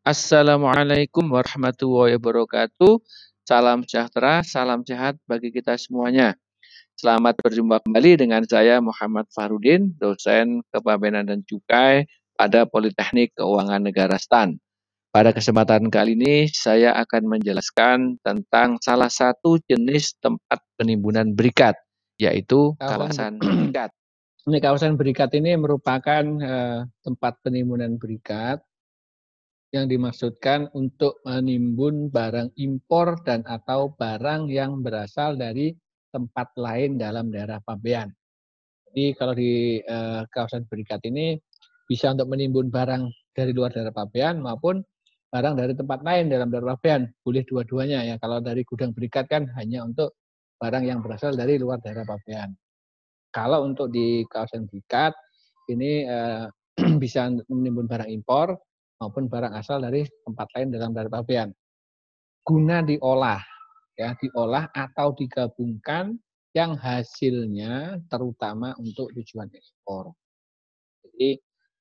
Assalamualaikum warahmatullahi wabarakatuh. Salam sejahtera, salam sehat bagi kita semuanya. Selamat berjumpa kembali dengan saya Muhammad Farudin, dosen Kepabeanan dan Cukai pada Politeknik Keuangan Negara STAN. Pada kesempatan kali ini saya akan menjelaskan tentang salah satu jenis tempat penimbunan berikat, yaitu kawasan berikat. Ini kawasan berikat ini merupakan uh, tempat penimbunan berikat yang dimaksudkan untuk menimbun barang impor dan atau barang yang berasal dari tempat lain dalam daerah pabean. Jadi kalau di eh, kawasan berikat ini bisa untuk menimbun barang dari luar daerah pabean maupun barang dari tempat lain dalam daerah pabean. Boleh dua-duanya ya. Kalau dari gudang berikat kan hanya untuk barang yang berasal dari luar daerah pabean. Kalau untuk di kawasan berikat ini eh, bisa menimbun barang impor maupun barang asal dari tempat lain dalam daerah pabean. Guna diolah, ya diolah atau digabungkan yang hasilnya terutama untuk tujuan ekspor. Jadi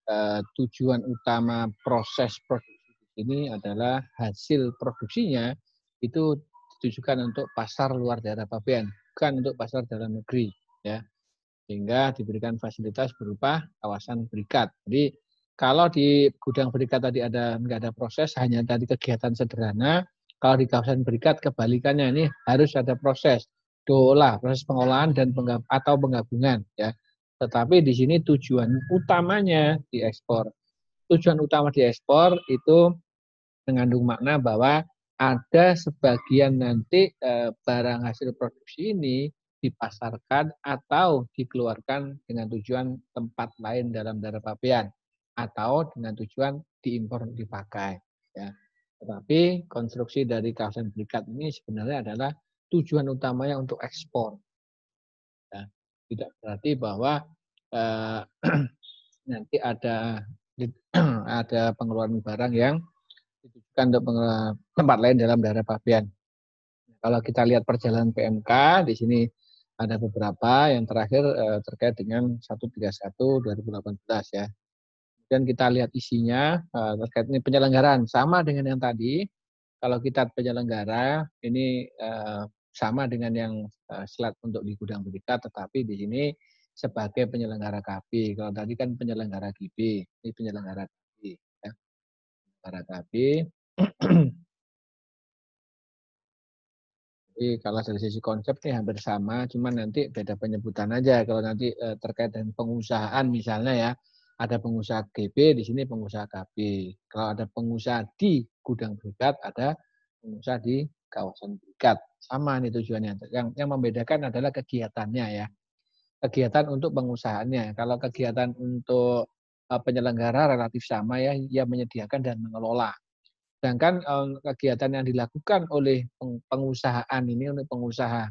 eh, tujuan utama proses produksi ini adalah hasil produksinya itu ditujukan untuk pasar luar daerah pabean, bukan untuk pasar dalam negeri, ya. Sehingga diberikan fasilitas berupa kawasan berikat. Jadi kalau di gudang berikat tadi ada nggak ada proses, hanya tadi kegiatan sederhana. Kalau di kawasan berikat kebalikannya ini harus ada proses diolah, proses pengolahan dan penggab atau penggabungan ya. Tetapi di sini tujuan utamanya diekspor. Tujuan utama diekspor itu mengandung makna bahwa ada sebagian nanti e, barang hasil produksi ini dipasarkan atau dikeluarkan dengan tujuan tempat lain dalam daerah pabean atau dengan tujuan diimpor dipakai. Ya. Tetapi konstruksi dari kawasan berikat ini sebenarnya adalah tujuan utamanya untuk ekspor. Ya. Tidak berarti bahwa eh, nanti ada ada pengeluaran barang yang ditujukan untuk tempat lain dalam daerah pabean. Kalau kita lihat perjalanan PMK di sini ada beberapa yang terakhir eh, terkait dengan 131 2018 ya dan kita lihat isinya uh, terkait ini penyelenggaraan sama dengan yang tadi. Kalau kita penyelenggara ini uh, sama dengan yang uh, slide untuk di gudang berita, tetapi di sini sebagai penyelenggara KP. Kalau tadi kan penyelenggara KP, ini penyelenggara KP. Ya. KP. Jadi kalau dari sisi konsep ini hampir sama, cuman nanti beda penyebutan aja. Kalau nanti terkait dengan pengusahaan misalnya ya, ada pengusaha GB, di sini pengusaha KB. Kalau ada pengusaha di gudang berikat, ada pengusaha di kawasan berikat. Sama ini tujuannya. Yang, yang membedakan adalah kegiatannya ya. Kegiatan untuk pengusahaannya. Kalau kegiatan untuk uh, penyelenggara relatif sama ya, ia menyediakan dan mengelola. Sedangkan um, kegiatan yang dilakukan oleh pengusahaan ini, oleh pengusaha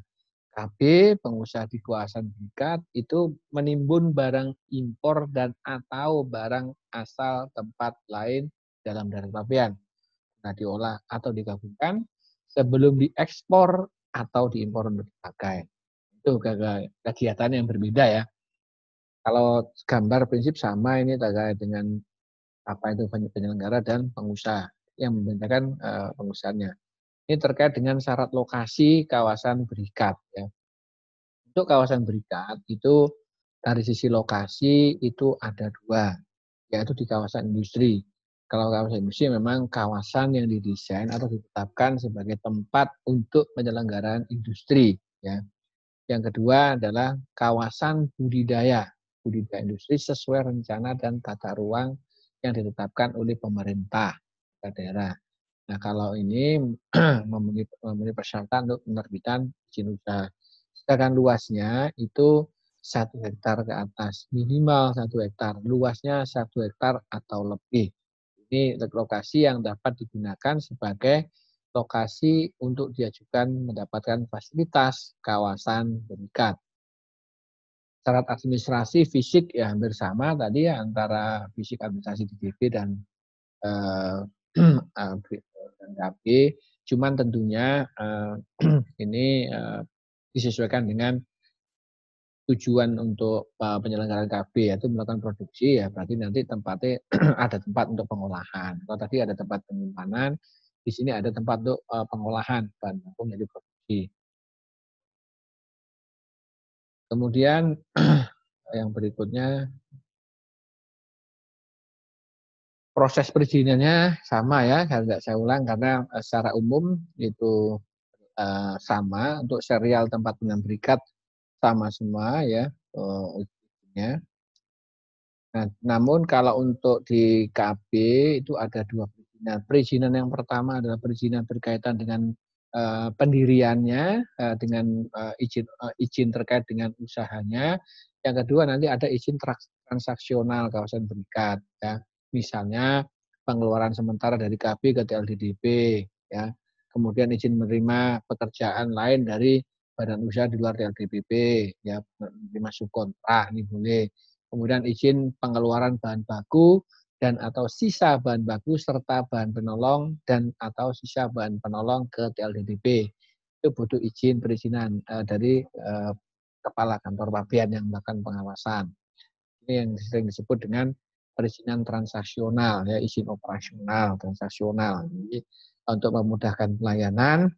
KB, pengusaha di kawasan berikat itu menimbun barang impor dan atau barang asal tempat lain dalam daerah pabean. Nah, diolah atau digabungkan sebelum diekspor atau diimpor untuk dipakai. Itu kegiatan yang berbeda ya. Kalau gambar prinsip sama ini terkait dengan apa itu penyelenggara dan pengusaha yang membedakan uh, pengusahanya. Ini terkait dengan syarat lokasi kawasan berikat. Ya. Untuk kawasan berikat itu dari sisi lokasi itu ada dua, yaitu di kawasan industri. Kalau kawasan industri memang kawasan yang didesain atau ditetapkan sebagai tempat untuk penyelenggaraan industri. Ya. Yang kedua adalah kawasan budidaya, budidaya industri sesuai rencana dan tata ruang yang ditetapkan oleh pemerintah daerah. Nah, kalau ini memenuhi, memenuhi persyaratan untuk penerbitan izin usaha. Sedangkan luasnya itu satu hektar ke atas, minimal satu hektar, luasnya satu hektar atau lebih. Ini lokasi yang dapat digunakan sebagai lokasi untuk diajukan mendapatkan fasilitas kawasan berikat. Syarat administrasi fisik ya hampir sama tadi ya antara fisik administrasi DP dan eh, KB. Cuman tentunya uh, ini uh, disesuaikan dengan tujuan untuk uh, penyelenggaraan KB yaitu melakukan produksi ya berarti nanti tempatnya ada tempat untuk pengolahan. Kalau tadi ada tempat penyimpanan, di sini ada tempat untuk uh, pengolahan bahan baku menjadi produksi. Kemudian yang berikutnya proses perizinannya sama ya, nggak saya ulang karena uh, secara umum itu uh, sama untuk serial tempat penyimpanan berikat sama semua ya uh, Nah, namun kalau untuk di KB itu ada dua perizinan. Perizinan yang pertama adalah perizinan berkaitan dengan uh, pendiriannya, uh, dengan uh, izin uh, izin terkait dengan usahanya. Yang kedua nanti ada izin transaksional kawasan berikat. Ya. Misalnya pengeluaran sementara dari KB ke TLDDP, ya. Kemudian izin menerima pekerjaan lain dari badan usaha di luar TLDPP, ya dimasuk kontrak ini boleh. Kemudian izin pengeluaran bahan baku dan atau sisa bahan baku serta bahan penolong dan atau sisa bahan penolong ke TLDPP. Itu butuh izin perizinan uh, dari uh, kepala kantor pabean yang melakukan pengawasan. Ini yang sering disebut dengan perizinan transaksional ya izin operasional transaksional. Jadi, untuk memudahkan pelayanan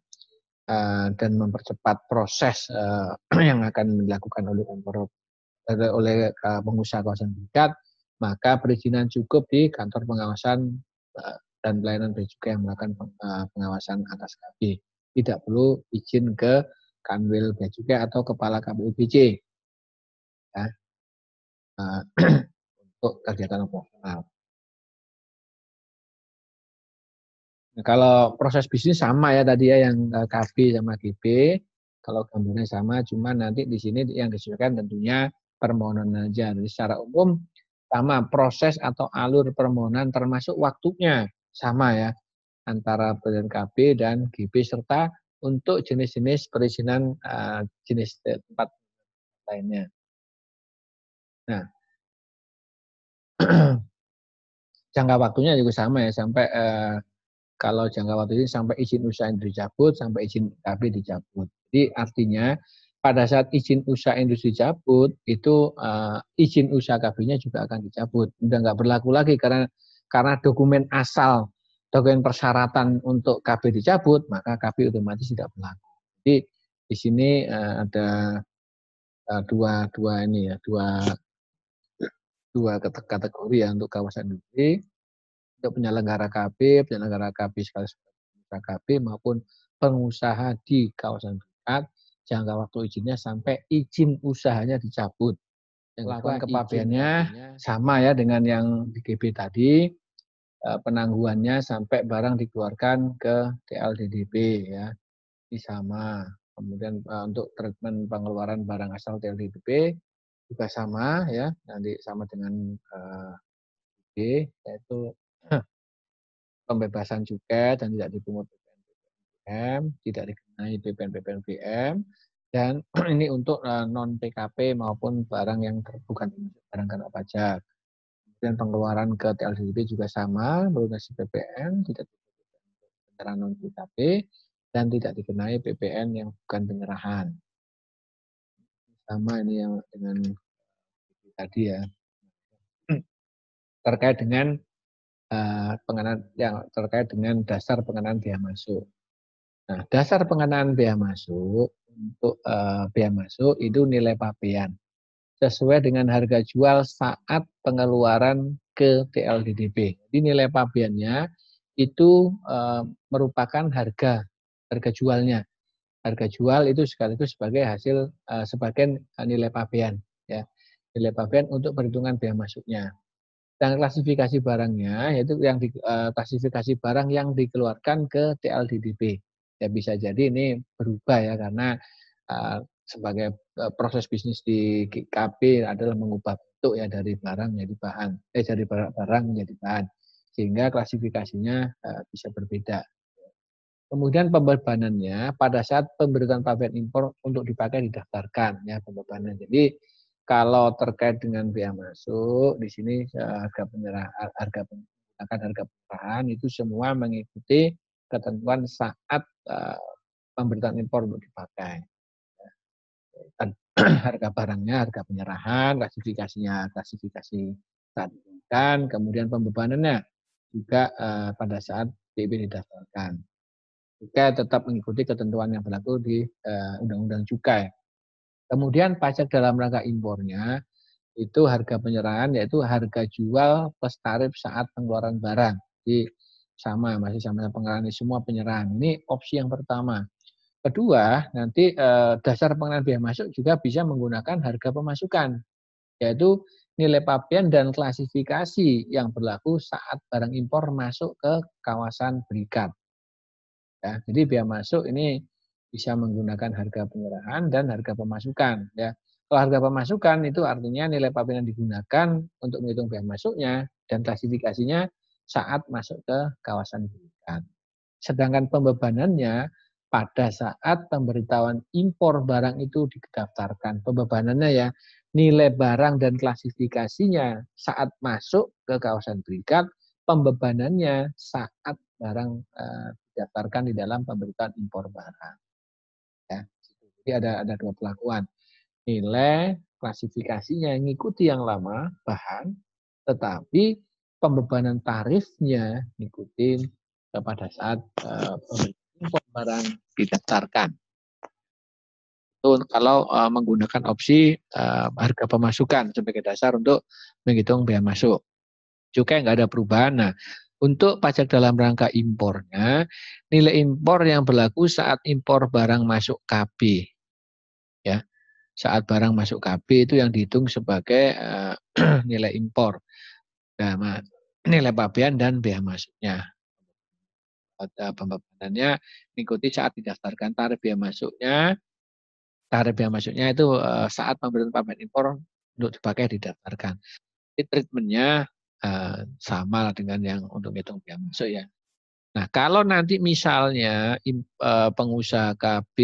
Eh, dan mempercepat proses uh, yang akan dilakukan oleh kantor oleh uh, pengusaha kawasan berikat, maka perizinan cukup di kantor pengawasan uh, dan pelayanan juga yang melakukan pengawasan atas KB. Tidak perlu izin ke Kanwil Cukai atau Kepala KPU uh, untuk kegiatan operasional. Nah, kalau proses bisnis sama ya tadi ya yang eh, KB sama GB. Kalau gambarnya sama, cuma nanti di sini yang disesuaikan tentunya permohonan aja. Jadi secara umum sama proses atau alur permohonan termasuk waktunya sama ya antara badan KB dan GB serta untuk jenis-jenis perizinan uh, jenis tempat lainnya. Nah, jangka waktunya juga sama ya sampai uh, kalau jangka waktu ini sampai izin usaha industri dicabut, sampai izin KB dicabut. Jadi artinya pada saat izin usaha industri dicabut, itu uh, izin usaha KB-nya juga akan dicabut. Udah nggak berlaku lagi karena karena dokumen asal, dokumen persyaratan untuk KB dicabut, maka KB otomatis tidak berlaku. Jadi di sini uh, ada uh, dua dua ini ya, dua dua kategori ya untuk kawasan industri untuk penyelenggara KB, penyelenggara KB sekali KB maupun pengusaha di kawasan dekat, jangka waktu izinnya sampai izin usahanya dicabut. Yang lakukan kepabiannya sama ya dengan yang di GB tadi, eh, penangguhannya sampai barang dikeluarkan ke TLDDP ya, ini sama. Kemudian eh, untuk treatment pengeluaran barang asal TLDDP juga sama ya, nanti sama dengan uh, yaitu pembebasan cukai dan tidak dipungut BPN tidak dikenai BPN dan ini untuk eh, non PKP maupun barang yang bukan barang kena pajak. Kemudian pengeluaran ke TLDP juga sama, melunasi BPN, tidak penyerahan non PKP dan tidak dikenai BPN yang bukan penyerahan. Sama ini yang dengan tadi ya. Terkait dengan uh, pengenaan yang terkait dengan dasar pengenaan biaya masuk. Nah, dasar pengenaan biaya masuk untuk uh, biaya masuk itu nilai pabean sesuai dengan harga jual saat pengeluaran ke TLDDP. Jadi nilai pabeannya itu uh, merupakan harga harga jualnya. Harga jual itu sekaligus sebagai hasil uh, sebagian nilai pabean ya. Nilai pabean untuk perhitungan biaya masuknya dan klasifikasi barangnya yaitu yang di, uh, klasifikasi barang yang dikeluarkan ke TLDDP. Ya bisa jadi ini berubah ya karena uh, sebagai uh, proses bisnis di KP adalah mengubah bentuk ya dari barang menjadi bahan, eh dari barang menjadi bahan sehingga klasifikasinya uh, bisa berbeda. Kemudian pembebanannya pada saat pemberitaan pabean impor untuk dipakai didaftarkan ya pembebanan. Jadi kalau terkait dengan biaya masuk, di sini eh, harga penyerahan, harga menggunakan harga penyerahan itu semua mengikuti ketentuan saat uh, pemberitaan impor untuk dipakai. harga barangnya, harga penyerahan, klasifikasinya, klasifikasi kan, kemudian pembebanannya juga uh, pada saat DP didaftarkan. Juga tetap mengikuti ketentuan yang berlaku di Undang-Undang Cukai. Kemudian pajak dalam rangka impornya itu harga penyerahan yaitu harga jual plus tarif saat pengeluaran barang. Jadi sama masih sama pengeluaran semua penyerahan. Ini opsi yang pertama. Kedua, nanti eh, dasar pengenaan biaya masuk juga bisa menggunakan harga pemasukan, yaitu nilai pabean dan klasifikasi yang berlaku saat barang impor masuk ke kawasan berikat. Ya, jadi biaya masuk ini bisa menggunakan harga penyerahan dan harga pemasukan. Ya, kalau harga pemasukan itu artinya nilai pabean yang digunakan untuk menghitung biaya masuknya dan klasifikasinya saat masuk ke kawasan berikat. Sedangkan pembebanannya pada saat pemberitahuan impor barang itu didaftarkan. Pembebanannya ya nilai barang dan klasifikasinya saat masuk ke kawasan berikat, pembebanannya saat barang uh, didaftarkan di dalam pemberitahuan impor barang. Jadi ada ada dua pelakuan. Nilai klasifikasinya mengikuti yang lama bahan, tetapi pembebanan tarifnya ngikutin pada saat uh, barang didaftarkan. Itu kalau uh, menggunakan opsi uh, harga pemasukan sebagai dasar untuk menghitung biaya masuk. Juga nggak ada perubahan. Nah, untuk pajak dalam rangka impornya, nilai impor yang berlaku saat impor barang masuk KB. Ya. Saat barang masuk KB itu yang dihitung sebagai uh, nilai impor. Nah, nilai pabean dan biaya masuknya pada pembebanannya mengikuti saat didaftarkan tarif biaya masuknya. Tarif biaya masuknya itu uh, saat pemberian pabean impor untuk dipakai didaftarkan. Ini treatmentnya uh, sama dengan yang untuk hitung biaya masuk ya. Nah, kalau nanti misalnya uh, pengusaha KB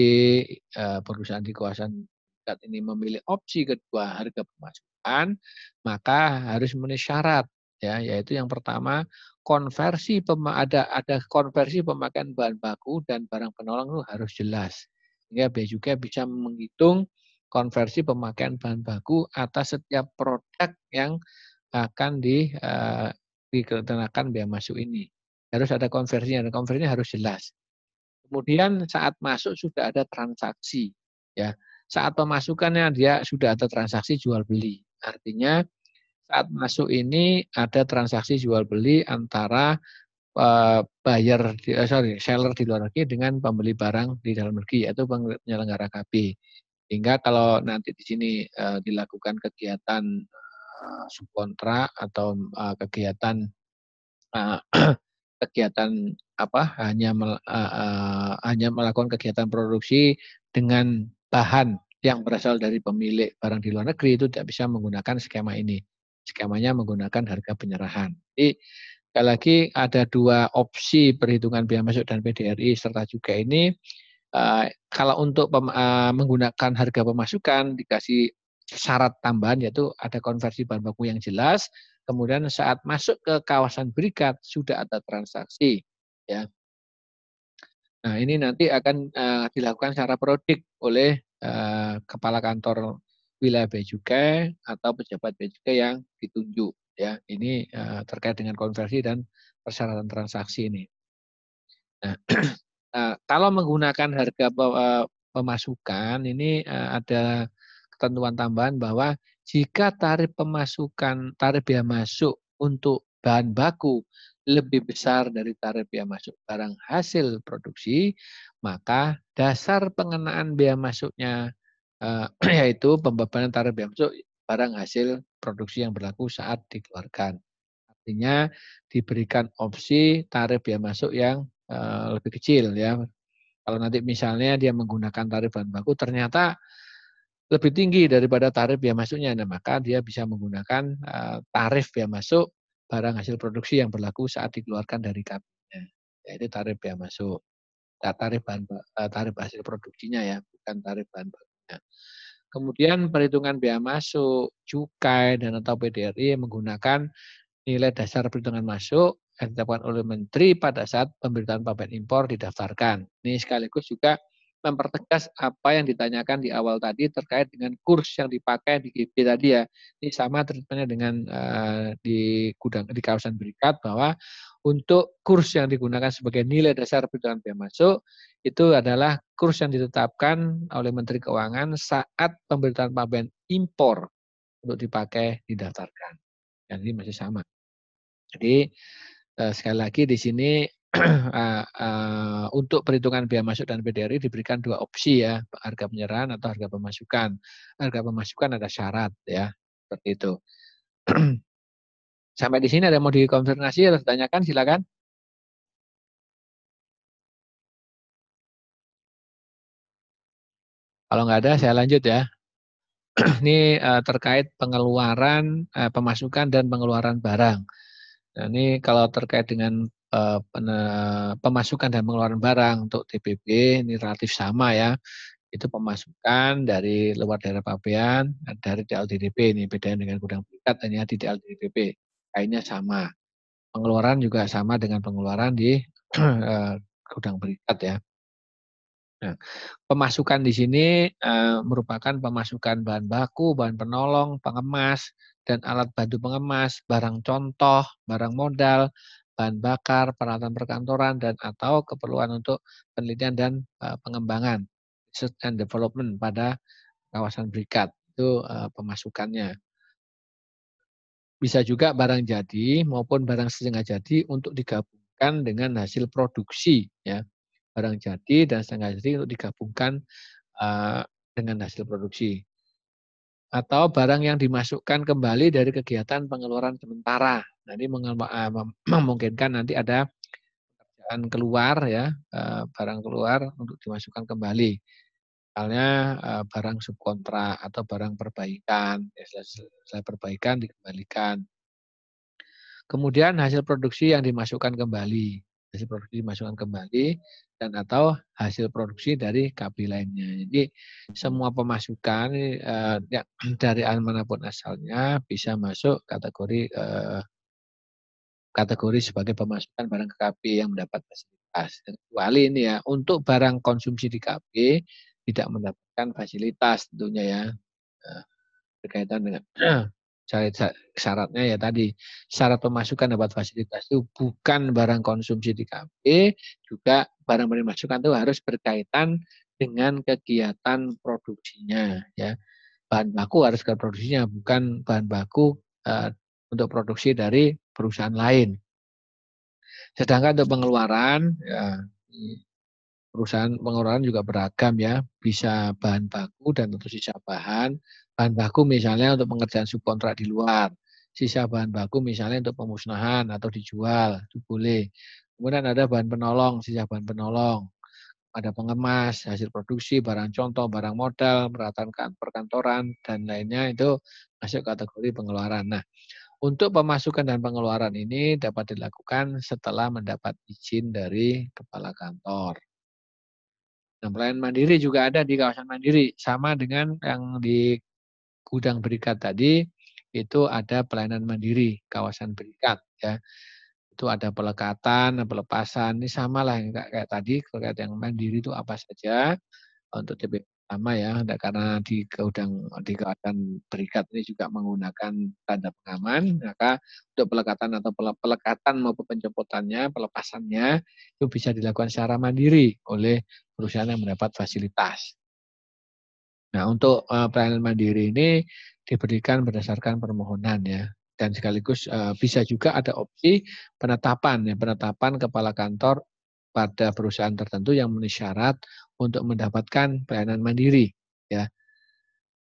uh, perusahaan di kawasan ini memilih opsi kedua harga pemasukan, maka harus memenuhi syarat ya, yaitu yang pertama konversi ada ada konversi pemakaian bahan baku dan barang penolong itu harus jelas. Sehingga Bea juga bisa menghitung konversi pemakaian bahan baku atas setiap produk yang akan di uh, dikenakan biaya masuk ini. Harus ada konversinya dan konversinya harus jelas. Kemudian saat masuk sudah ada transaksi ya. Saat pemasukannya dia sudah ada transaksi jual beli. Artinya saat masuk ini ada transaksi jual beli antara uh, buyer uh, sorry seller di luar negeri dengan pembeli barang di dalam negeri yaitu penyelenggara KB. Hingga kalau nanti di sini dilakukan kegiatan uh, subkontrak atau uh, kegiatan uh, kegiatan apa hanya uh, uh, hanya melakukan kegiatan produksi dengan bahan yang berasal dari pemilik barang di luar negeri itu tidak bisa menggunakan skema ini skemanya menggunakan harga penyerahan. Jadi sekali lagi ada dua opsi perhitungan biaya masuk dan PDRI serta juga ini uh, kalau untuk pem, uh, menggunakan harga pemasukan dikasih syarat tambahan yaitu ada konversi bahan baku yang jelas, kemudian saat masuk ke kawasan berikat sudah ada transaksi ya. Nah, ini nanti akan uh, dilakukan secara prodik oleh uh, kepala kantor wilayah bea atau pejabat bea yang ditunjuk ya ini uh, terkait dengan konversi dan persyaratan transaksi ini. Nah, uh, kalau menggunakan harga pemasukan ini uh, ada ketentuan tambahan bahwa jika tarif pemasukan tarif biaya masuk untuk bahan baku lebih besar dari tarif biaya masuk barang hasil produksi, maka dasar pengenaan biaya masuknya uh, yaitu pembebanan tarif biaya masuk barang hasil produksi yang berlaku saat dikeluarkan. Artinya diberikan opsi tarif biaya masuk yang uh, lebih kecil ya. Kalau nanti misalnya dia menggunakan tarif bahan baku ternyata lebih tinggi daripada tarif biaya masuknya, nah maka dia bisa menggunakan uh, tarif biaya masuk barang hasil produksi yang berlaku saat dikeluarkan dari kabinnya, yaitu tarif biaya masuk. Nah, tarif bahan tarif hasil produksinya ya, bukan tarif bahan baku. Ya. Kemudian perhitungan biaya masuk, cukai, dan atau PDRI menggunakan nilai dasar perhitungan masuk yang ditetapkan oleh Menteri pada saat pemberitaan pabean impor didaftarkan. Ini sekaligus juga mempertegas apa yang ditanyakan di awal tadi terkait dengan kurs yang dipakai di GB tadi ya. Ini sama treatmentnya dengan uh, di gudang di kawasan berikat bahwa untuk kurs yang digunakan sebagai nilai dasar perhitungan biaya masuk itu adalah kurs yang ditetapkan oleh Menteri Keuangan saat pemberitaan pabean impor untuk dipakai didaftarkan. Yang ini masih sama. Jadi uh, sekali lagi di sini uh, uh, untuk perhitungan biaya masuk dan PDRI diberikan dua opsi ya, harga penyerahan atau harga pemasukan. Harga pemasukan ada syarat ya, seperti itu. Sampai di sini ada mau dikonfirmasi atau ditanyakan silakan. Kalau nggak ada saya lanjut ya. ini uh, terkait pengeluaran, uh, pemasukan dan pengeluaran barang. Nah, ini kalau terkait dengan uh, pemasukan dan pengeluaran barang untuk TPB ini relatif sama ya. Itu pemasukan dari luar daerah pabean dari DLDDP ini beda dengan gudang berikat hanya di DLDDP. Kayaknya sama. Pengeluaran juga sama dengan pengeluaran di uh, gudang berikat ya. Nah, pemasukan di sini uh, merupakan pemasukan bahan baku, bahan penolong, pengemas, dan alat bantu pengemas, barang contoh, barang modal, bahan bakar, peralatan perkantoran, dan atau keperluan untuk penelitian dan uh, pengembangan, research and development pada kawasan berikat. Itu uh, pemasukannya. Bisa juga barang jadi maupun barang setengah jadi untuk digabungkan dengan hasil produksi. ya Barang jadi dan setengah jadi untuk digabungkan uh, dengan hasil produksi atau barang yang dimasukkan kembali dari kegiatan pengeluaran sementara. Nah, ini eh, memungkinkan nanti ada pekerjaan keluar ya, eh, barang keluar untuk dimasukkan kembali. Misalnya eh, barang subkontrak atau barang perbaikan, ya, selesai perbaikan dikembalikan. Kemudian hasil produksi yang dimasukkan kembali hasil produksi dimasukkan kembali dan atau hasil produksi dari KB lainnya. Jadi semua pemasukan eh, ya, dari mana pun asalnya bisa masuk kategori eh, kategori sebagai pemasukan barang ke KB yang mendapat fasilitas. Kecuali ini ya untuk barang konsumsi di KB tidak mendapatkan fasilitas tentunya ya eh, berkaitan dengan syaratnya ya tadi syarat pemasukan dapat fasilitas itu bukan barang konsumsi di KB juga barang barang masukan itu harus berkaitan dengan kegiatan produksinya ya bahan baku harus ke produksinya bukan bahan baku uh, untuk produksi dari perusahaan lain. Sedangkan untuk pengeluaran ya perusahaan pengeluaran juga beragam ya. Bisa bahan baku dan tentu sisa bahan. Bahan baku misalnya untuk pengerjaan subkontrak di luar, sisa bahan baku misalnya untuk pemusnahan atau dijual, itu boleh. Kemudian ada bahan penolong, sisa bahan penolong, ada pengemas, hasil produksi, barang contoh, barang modal, peralatan perkantoran, dan lainnya itu masuk kategori pengeluaran. Nah, untuk pemasukan dan pengeluaran ini dapat dilakukan setelah mendapat izin dari kepala kantor. Nah, pelayanan mandiri juga ada di kawasan mandiri, sama dengan yang di gudang berikat tadi itu ada pelayanan mandiri kawasan berikat ya. Itu ada pelekatan pelepasan ini sama lah yang kayak, kayak tadi terkait yang mandiri itu apa saja untuk TP sama ya karena di gudang di kawasan berikat ini juga menggunakan tanda pengaman maka untuk pelekatan atau pelekatan maupun penjemputannya pelepasannya itu bisa dilakukan secara mandiri oleh perusahaan yang mendapat fasilitas Nah, untuk uh, pelayanan mandiri ini diberikan berdasarkan permohonan ya. Dan sekaligus uh, bisa juga ada opsi penetapan ya, penetapan kepala kantor pada perusahaan tertentu yang memenuhi syarat untuk mendapatkan pelayanan mandiri ya.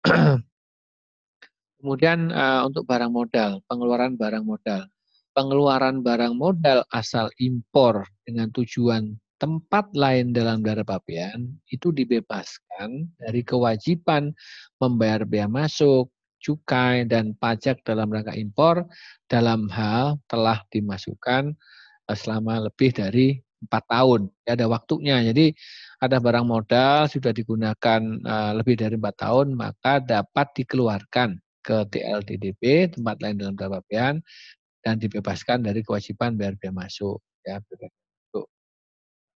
Kemudian uh, untuk barang modal, pengeluaran barang modal. Pengeluaran barang modal asal impor dengan tujuan tempat lain dalam daerah pabean itu dibebaskan dari kewajiban membayar bea masuk, cukai, dan pajak dalam rangka impor dalam hal telah dimasukkan eh, selama lebih dari empat tahun. Ada waktunya. Jadi ada barang modal sudah digunakan uh, lebih dari empat tahun, maka dapat dikeluarkan ke TLDDP tempat lain dalam daerah pabean dan dibebaskan dari kewajiban bayar bea masuk. Ya,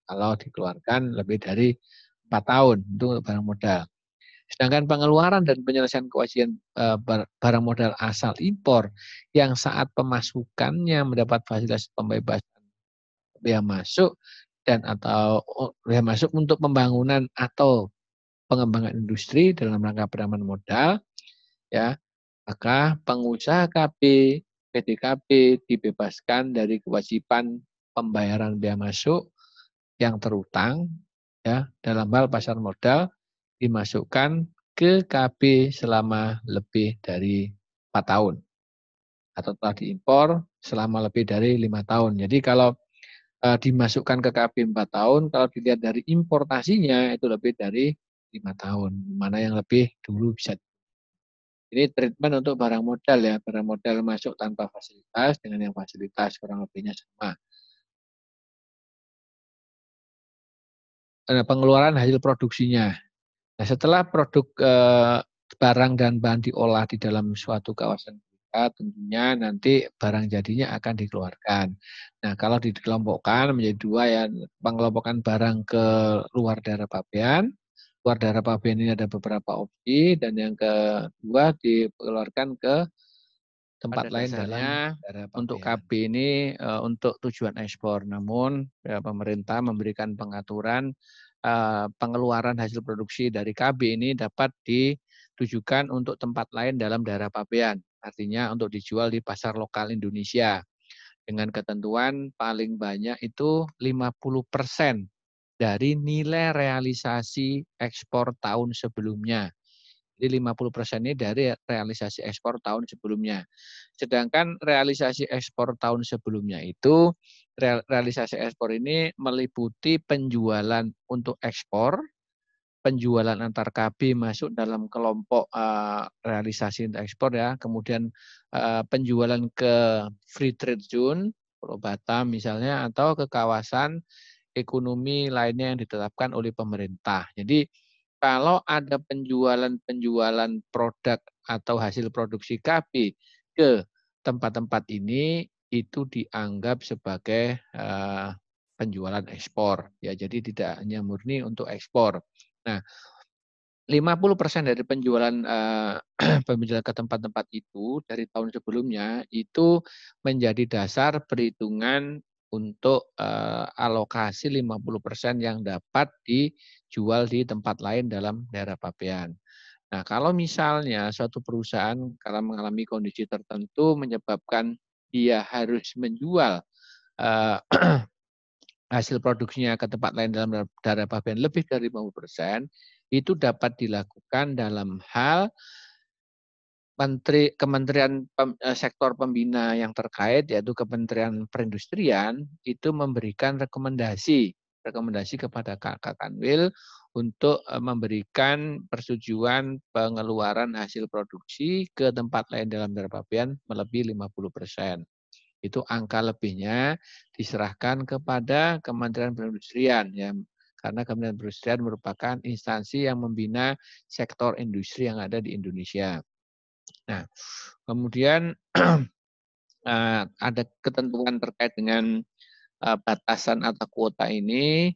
kalau dikeluarkan lebih dari 4 4 tahun untuk barang modal. Sedangkan pengeluaran dan penyelesaian kewajiban uh, barang modal asal impor yang saat pemasukannya mendapat fasilitas pembebasan biaya masuk dan atau biaya masuk untuk pembangunan atau pengembangan industri dalam rangka penanaman modal ya maka pengusaha KB PDKB dibebaskan dari kewajiban pembayaran biaya masuk yang terutang ya dalam hal pasar modal dimasukkan ke KB selama lebih dari 4 tahun atau telah diimpor selama lebih dari lima tahun. Jadi kalau dimasukkan ke KB 4 tahun, kalau dilihat dari importasinya itu lebih dari lima tahun. Mana yang lebih dulu bisa ini treatment untuk barang modal ya, barang modal masuk tanpa fasilitas dengan yang fasilitas kurang lebihnya sama. pengeluaran hasil produksinya. Nah, setelah produk eh, barang dan bahan diolah di dalam suatu kawasan tentunya nanti barang jadinya akan dikeluarkan. Nah, kalau dikelompokkan menjadi dua ya, pengelompokan barang ke luar daerah pabean. Luar daerah pabean ini ada beberapa opsi dan yang kedua dikeluarkan ke tempat Pada lain dalam untuk KB ini uh, untuk tujuan ekspor. Namun ya, pemerintah memberikan pengaturan uh, pengeluaran hasil produksi dari KB ini dapat ditujukan untuk tempat lain dalam daerah pabean artinya untuk dijual di pasar lokal Indonesia. Dengan ketentuan paling banyak itu 50% dari nilai realisasi ekspor tahun sebelumnya. Jadi 50% ini dari realisasi ekspor tahun sebelumnya. Sedangkan realisasi ekspor tahun sebelumnya itu realisasi ekspor ini meliputi penjualan untuk ekspor penjualan antar KB masuk dalam kelompok uh, realisasi untuk ekspor ya. Kemudian uh, penjualan ke free trade zone, Pulau Batam misalnya, atau ke kawasan ekonomi lainnya yang ditetapkan oleh pemerintah. Jadi kalau ada penjualan-penjualan produk atau hasil produksi KB ke tempat-tempat ini itu dianggap sebagai uh, penjualan ekspor ya jadi tidak hanya murni untuk ekspor Nah, 50% dari penjualan uh, penjualan ke tempat-tempat itu dari tahun sebelumnya itu menjadi dasar perhitungan untuk uh, alokasi 50% yang dapat dijual di tempat lain dalam daerah pabean. Nah, kalau misalnya suatu perusahaan kalau mengalami kondisi tertentu menyebabkan dia harus menjual uh, hasil produksinya ke tempat lain dalam daerah pabean lebih dari 50%, itu dapat dilakukan dalam hal Menteri Kementerian Pem, eh, Sektor Pembina yang terkait yaitu Kementerian Perindustrian itu memberikan rekomendasi rekomendasi kepada Kakak Kanwil untuk eh, memberikan persetujuan pengeluaran hasil produksi ke tempat lain dalam daerah pabean melebihi 50 persen itu angka lebihnya diserahkan kepada Kementerian Perindustrian ya karena Kementerian Perindustrian merupakan instansi yang membina sektor industri yang ada di Indonesia. Nah, kemudian eh, ada ketentuan terkait dengan eh, batasan atau kuota ini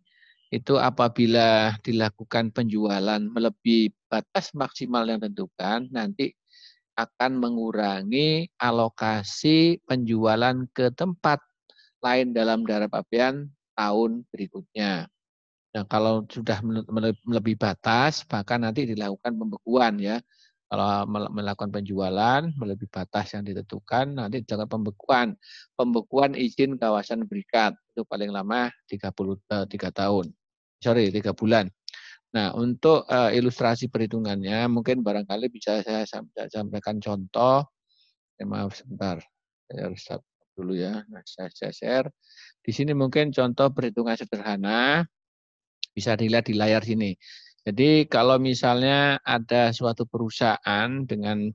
itu apabila dilakukan penjualan melebihi batas maksimal yang tentukan nanti akan mengurangi alokasi penjualan ke tempat lain dalam daerah pabean tahun berikutnya. Nah, kalau sudah melebihi batas, bahkan nanti dilakukan pembekuan ya. Kalau melakukan penjualan melebihi batas yang ditentukan, nanti dilakukan pembekuan. Pembekuan izin kawasan berikat itu paling lama 30 3 eh, tahun. Sorry, 3 bulan. Nah, untuk uh, ilustrasi perhitungannya, mungkin barangkali bisa saya sampaikan contoh. Ya, maaf sebentar, saya harus stop dulu ya. Nah, saya, saya share. Di sini mungkin contoh perhitungan sederhana, bisa dilihat di layar sini. Jadi kalau misalnya ada suatu perusahaan dengan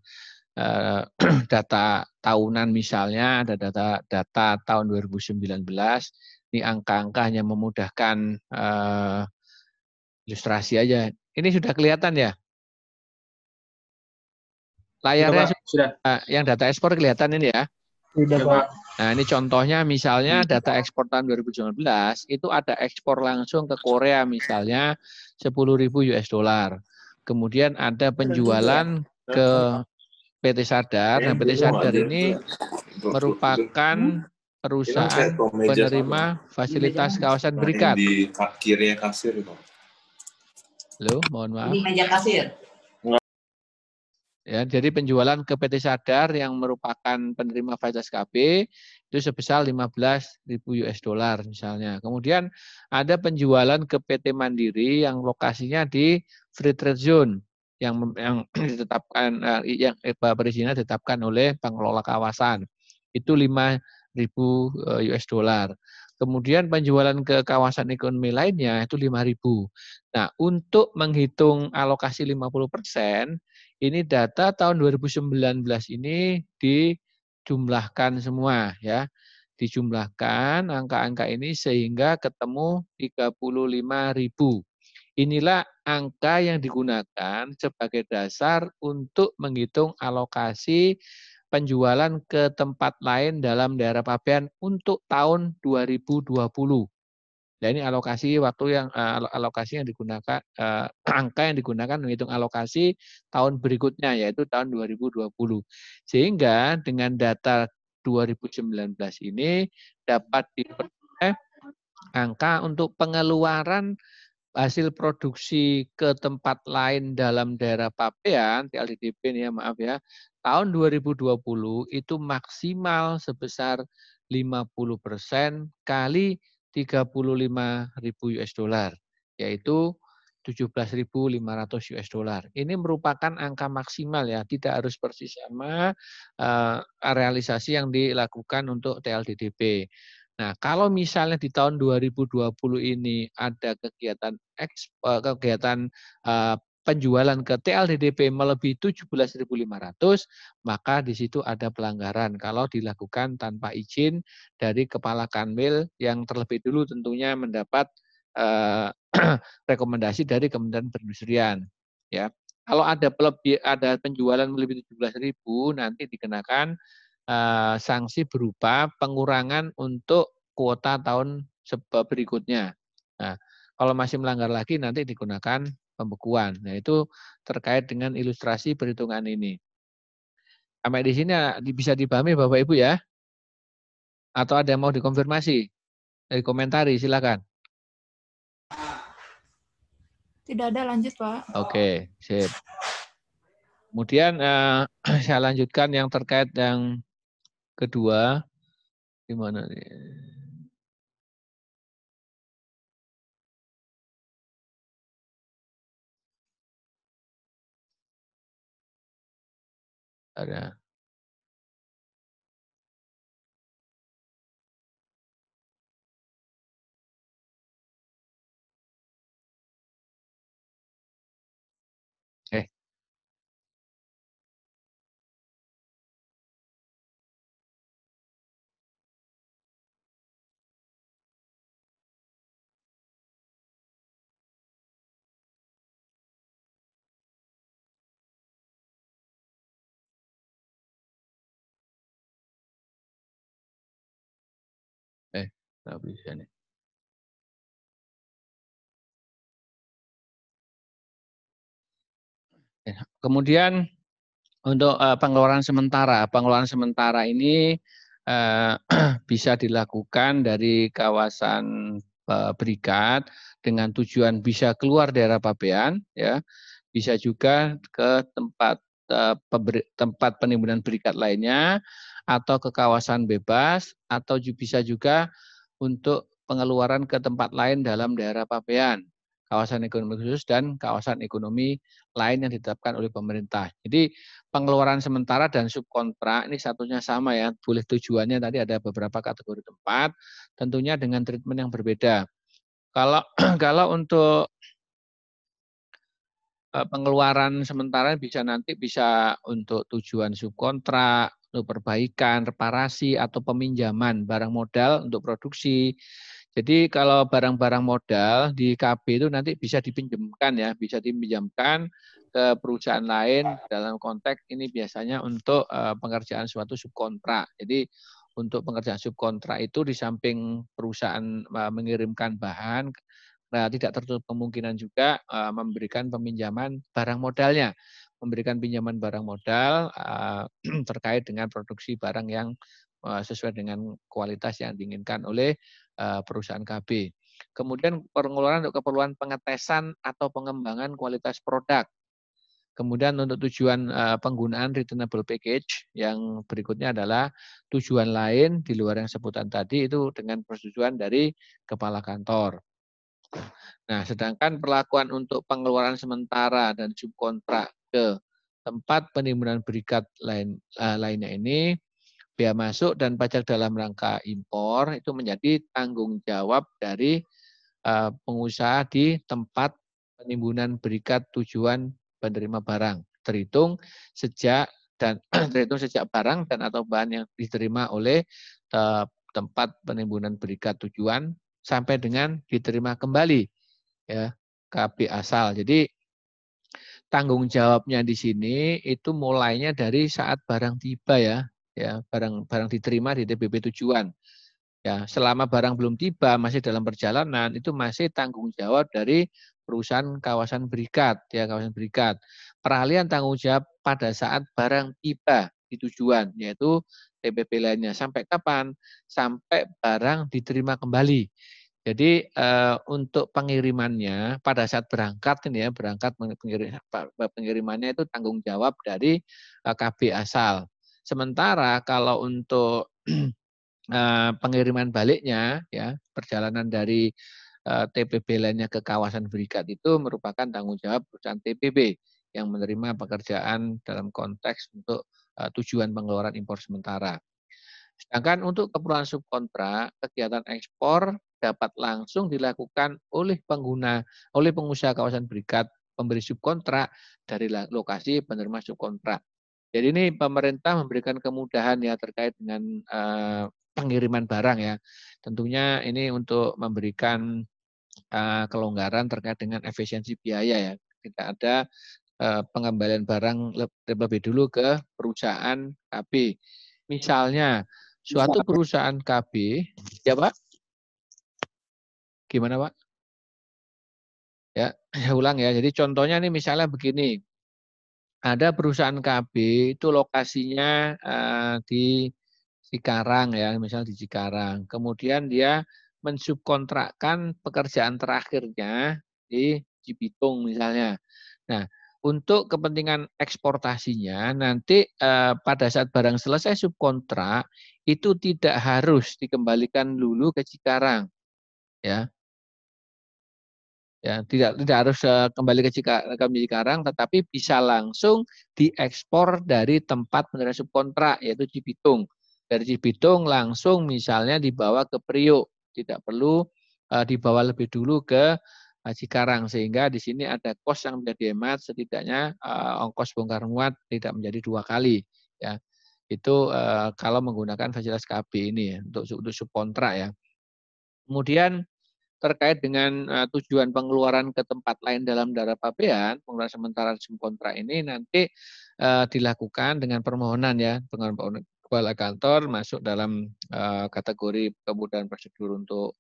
uh, data tahunan misalnya, ada data data tahun 2019, ini angka-angka hanya memudahkan uh, ilustrasi aja. Ini sudah kelihatan ya? Layarnya sudah, sudah. Ah, yang data ekspor kelihatan ini ya? Sudah, Pak. Nah, ini contohnya misalnya data ekspor tahun 2019 itu ada ekspor langsung ke Korea misalnya 10.000 US dollar. Kemudian ada penjualan ke PT Sadar. Nah, PT Sadar ini merupakan perusahaan penerima fasilitas kawasan berikat. Di kirinya kasir itu. Halo, mohon maaf. Ini meja kasir. Ya, jadi penjualan ke PT Sadar yang merupakan penerima fasilitas KB itu sebesar 15.000 US dollar misalnya. Kemudian ada penjualan ke PT Mandiri yang lokasinya di Free Trade Zone yang yang ditetapkan eh, yang perizinan ditetapkan oleh pengelola kawasan. Itu 5.000 eh, US dollar. Kemudian penjualan ke kawasan ekonomi lainnya itu 5.000. Nah, untuk menghitung alokasi 50%, ini data tahun 2019 ini dijumlahkan semua ya. Dijumlahkan angka-angka ini sehingga ketemu 35.000. Inilah angka yang digunakan sebagai dasar untuk menghitung alokasi penjualan ke tempat lain dalam daerah pabean untuk tahun 2020. Nah ini alokasi waktu yang uh, alokasi yang digunakan uh, angka yang digunakan menghitung alokasi tahun berikutnya yaitu tahun 2020. Sehingga dengan data 2019 ini dapat diperoleh angka untuk pengeluaran hasil produksi ke tempat lain dalam daerah Papean, TLDDP ini ya maaf ya, tahun 2020 itu maksimal sebesar 50% kali 35.000 US dollar, yaitu 17.500 US dollar. Ini merupakan angka maksimal ya, tidak harus persis sama uh, realisasi yang dilakukan untuk TLDDP. Nah, kalau misalnya di tahun 2020 ini ada kegiatan ekspor, eh, kegiatan uh, penjualan ke TLDDP melebihi 17.500, maka di situ ada pelanggaran kalau dilakukan tanpa izin dari kepala kanwil yang terlebih dulu tentunya mendapat eh, rekomendasi dari Kementerian Perindustrian. Ya, kalau ada pelebih, ada penjualan melebihi 17.000 nanti dikenakan eh, sanksi berupa pengurangan untuk kuota tahun berikutnya. Nah, kalau masih melanggar lagi nanti digunakan pembekuan. Nah, itu terkait dengan ilustrasi perhitungan ini. Sampai di sini bisa dipahami Bapak Ibu ya? Atau ada yang mau dikonfirmasi? Dari komentari, silakan. Tidak ada, lanjut Pak. Oke, sip. Kemudian eh, saya lanjutkan yang terkait yang kedua. Gimana nih? ada Eh. Eh, kemudian untuk uh, pengeluaran sementara, pengeluaran sementara ini uh, bisa dilakukan dari kawasan berikat dengan tujuan bisa keluar daerah pabean, ya, bisa juga ke tempat tempat penimbunan berikat lainnya atau ke kawasan bebas atau bisa juga untuk pengeluaran ke tempat lain dalam daerah pabean, kawasan ekonomi khusus dan kawasan ekonomi lain yang ditetapkan oleh pemerintah. Jadi pengeluaran sementara dan subkontrak ini satunya sama ya, boleh tujuannya tadi ada beberapa kategori tempat, tentunya dengan treatment yang berbeda. Kalau kalau untuk eh, pengeluaran sementara bisa nanti bisa untuk tujuan subkontrak, perbaikan, reparasi, atau peminjaman barang modal untuk produksi. Jadi kalau barang-barang modal di KB itu nanti bisa dipinjamkan ya, bisa dipinjamkan ke perusahaan lain dalam konteks ini biasanya untuk uh, pengerjaan suatu subkontrak. Jadi untuk pengerjaan subkontrak itu di samping perusahaan mengirimkan bahan, nah tidak tertutup kemungkinan juga memberikan peminjaman barang modalnya, memberikan pinjaman barang modal terkait dengan produksi barang yang sesuai dengan kualitas yang diinginkan oleh perusahaan KB. Kemudian pengeluaran untuk keperluan pengetesan atau pengembangan kualitas produk Kemudian untuk tujuan uh, penggunaan returnable package yang berikutnya adalah tujuan lain di luar yang sebutan tadi itu dengan persetujuan dari kepala kantor. Nah, sedangkan perlakuan untuk pengeluaran sementara dan subkontrak ke tempat penimbunan berikat lain uh, lainnya ini biaya masuk dan pajak dalam rangka impor itu menjadi tanggung jawab dari uh, pengusaha di tempat penimbunan berikat tujuan penerima barang terhitung sejak dan terhitung sejak barang dan atau bahan yang diterima oleh tempat penimbunan berikat tujuan sampai dengan diterima kembali ya KB asal. Jadi tanggung jawabnya di sini itu mulainya dari saat barang tiba ya, ya barang barang diterima di TBP tujuan. Ya, selama barang belum tiba masih dalam perjalanan itu masih tanggung jawab dari perusahaan kawasan berikat ya kawasan berikat. Peralihan tanggung jawab pada saat barang tiba di tujuan yaitu TPP lainnya sampai kapan? Sampai barang diterima kembali. Jadi eh, untuk pengirimannya pada saat berangkat ini ya berangkat pengirimannya itu tanggung jawab dari eh, KB asal. Sementara kalau untuk eh, pengiriman baliknya ya perjalanan dari Eh, TPB lainnya ke kawasan berikat itu merupakan tanggung jawab perusahaan TPB yang menerima pekerjaan dalam konteks untuk tujuan pengeluaran impor sementara. Sedangkan untuk keperluan subkontrak, kegiatan ekspor dapat langsung dilakukan oleh pengguna, oleh pengusaha kawasan berikat pemberi subkontrak dari lokasi penerima subkontrak. Jadi ini pemerintah memberikan kemudahan ya terkait dengan uh, pengiriman barang ya. Tentunya ini untuk memberikan uh, kelonggaran terkait dengan efisiensi biaya ya. Tidak ada uh, pengembalian barang lebih dulu ke perusahaan KB. Misalnya suatu perusahaan KB, ya Pak? Gimana Pak? Ya, saya ulang ya. Jadi contohnya nih misalnya begini. Ada perusahaan KB itu lokasinya uh, di Cikarang ya, misalnya di Cikarang. Kemudian dia mensubkontrakkan pekerjaan terakhirnya di Cibitung misalnya. Nah, untuk kepentingan eksportasinya nanti eh, pada saat barang selesai subkontrak itu tidak harus dikembalikan dulu ke Cikarang. Ya. Ya, tidak tidak harus uh, kembali ke Cikarang, tetapi bisa langsung diekspor dari tempat penerima subkontrak yaitu Cibitung. Dari Cibitung langsung misalnya dibawa ke Priok tidak perlu uh, dibawa lebih dulu ke uh, Cikarang sehingga di sini ada kos yang menjadi hemat setidaknya uh, ongkos bongkar muat tidak menjadi dua kali ya. Itu kalau menggunakan fasilitas KB ini ya, untuk untuk subkontrak ya. Kemudian terkait dengan uh, tujuan pengeluaran ke tempat lain dalam daerah pabean, pengeluaran sementara subkontrak ini nanti uh, dilakukan dengan permohonan ya, dengan kepala kantor masuk dalam uh, kategori kemudahan prosedur untuk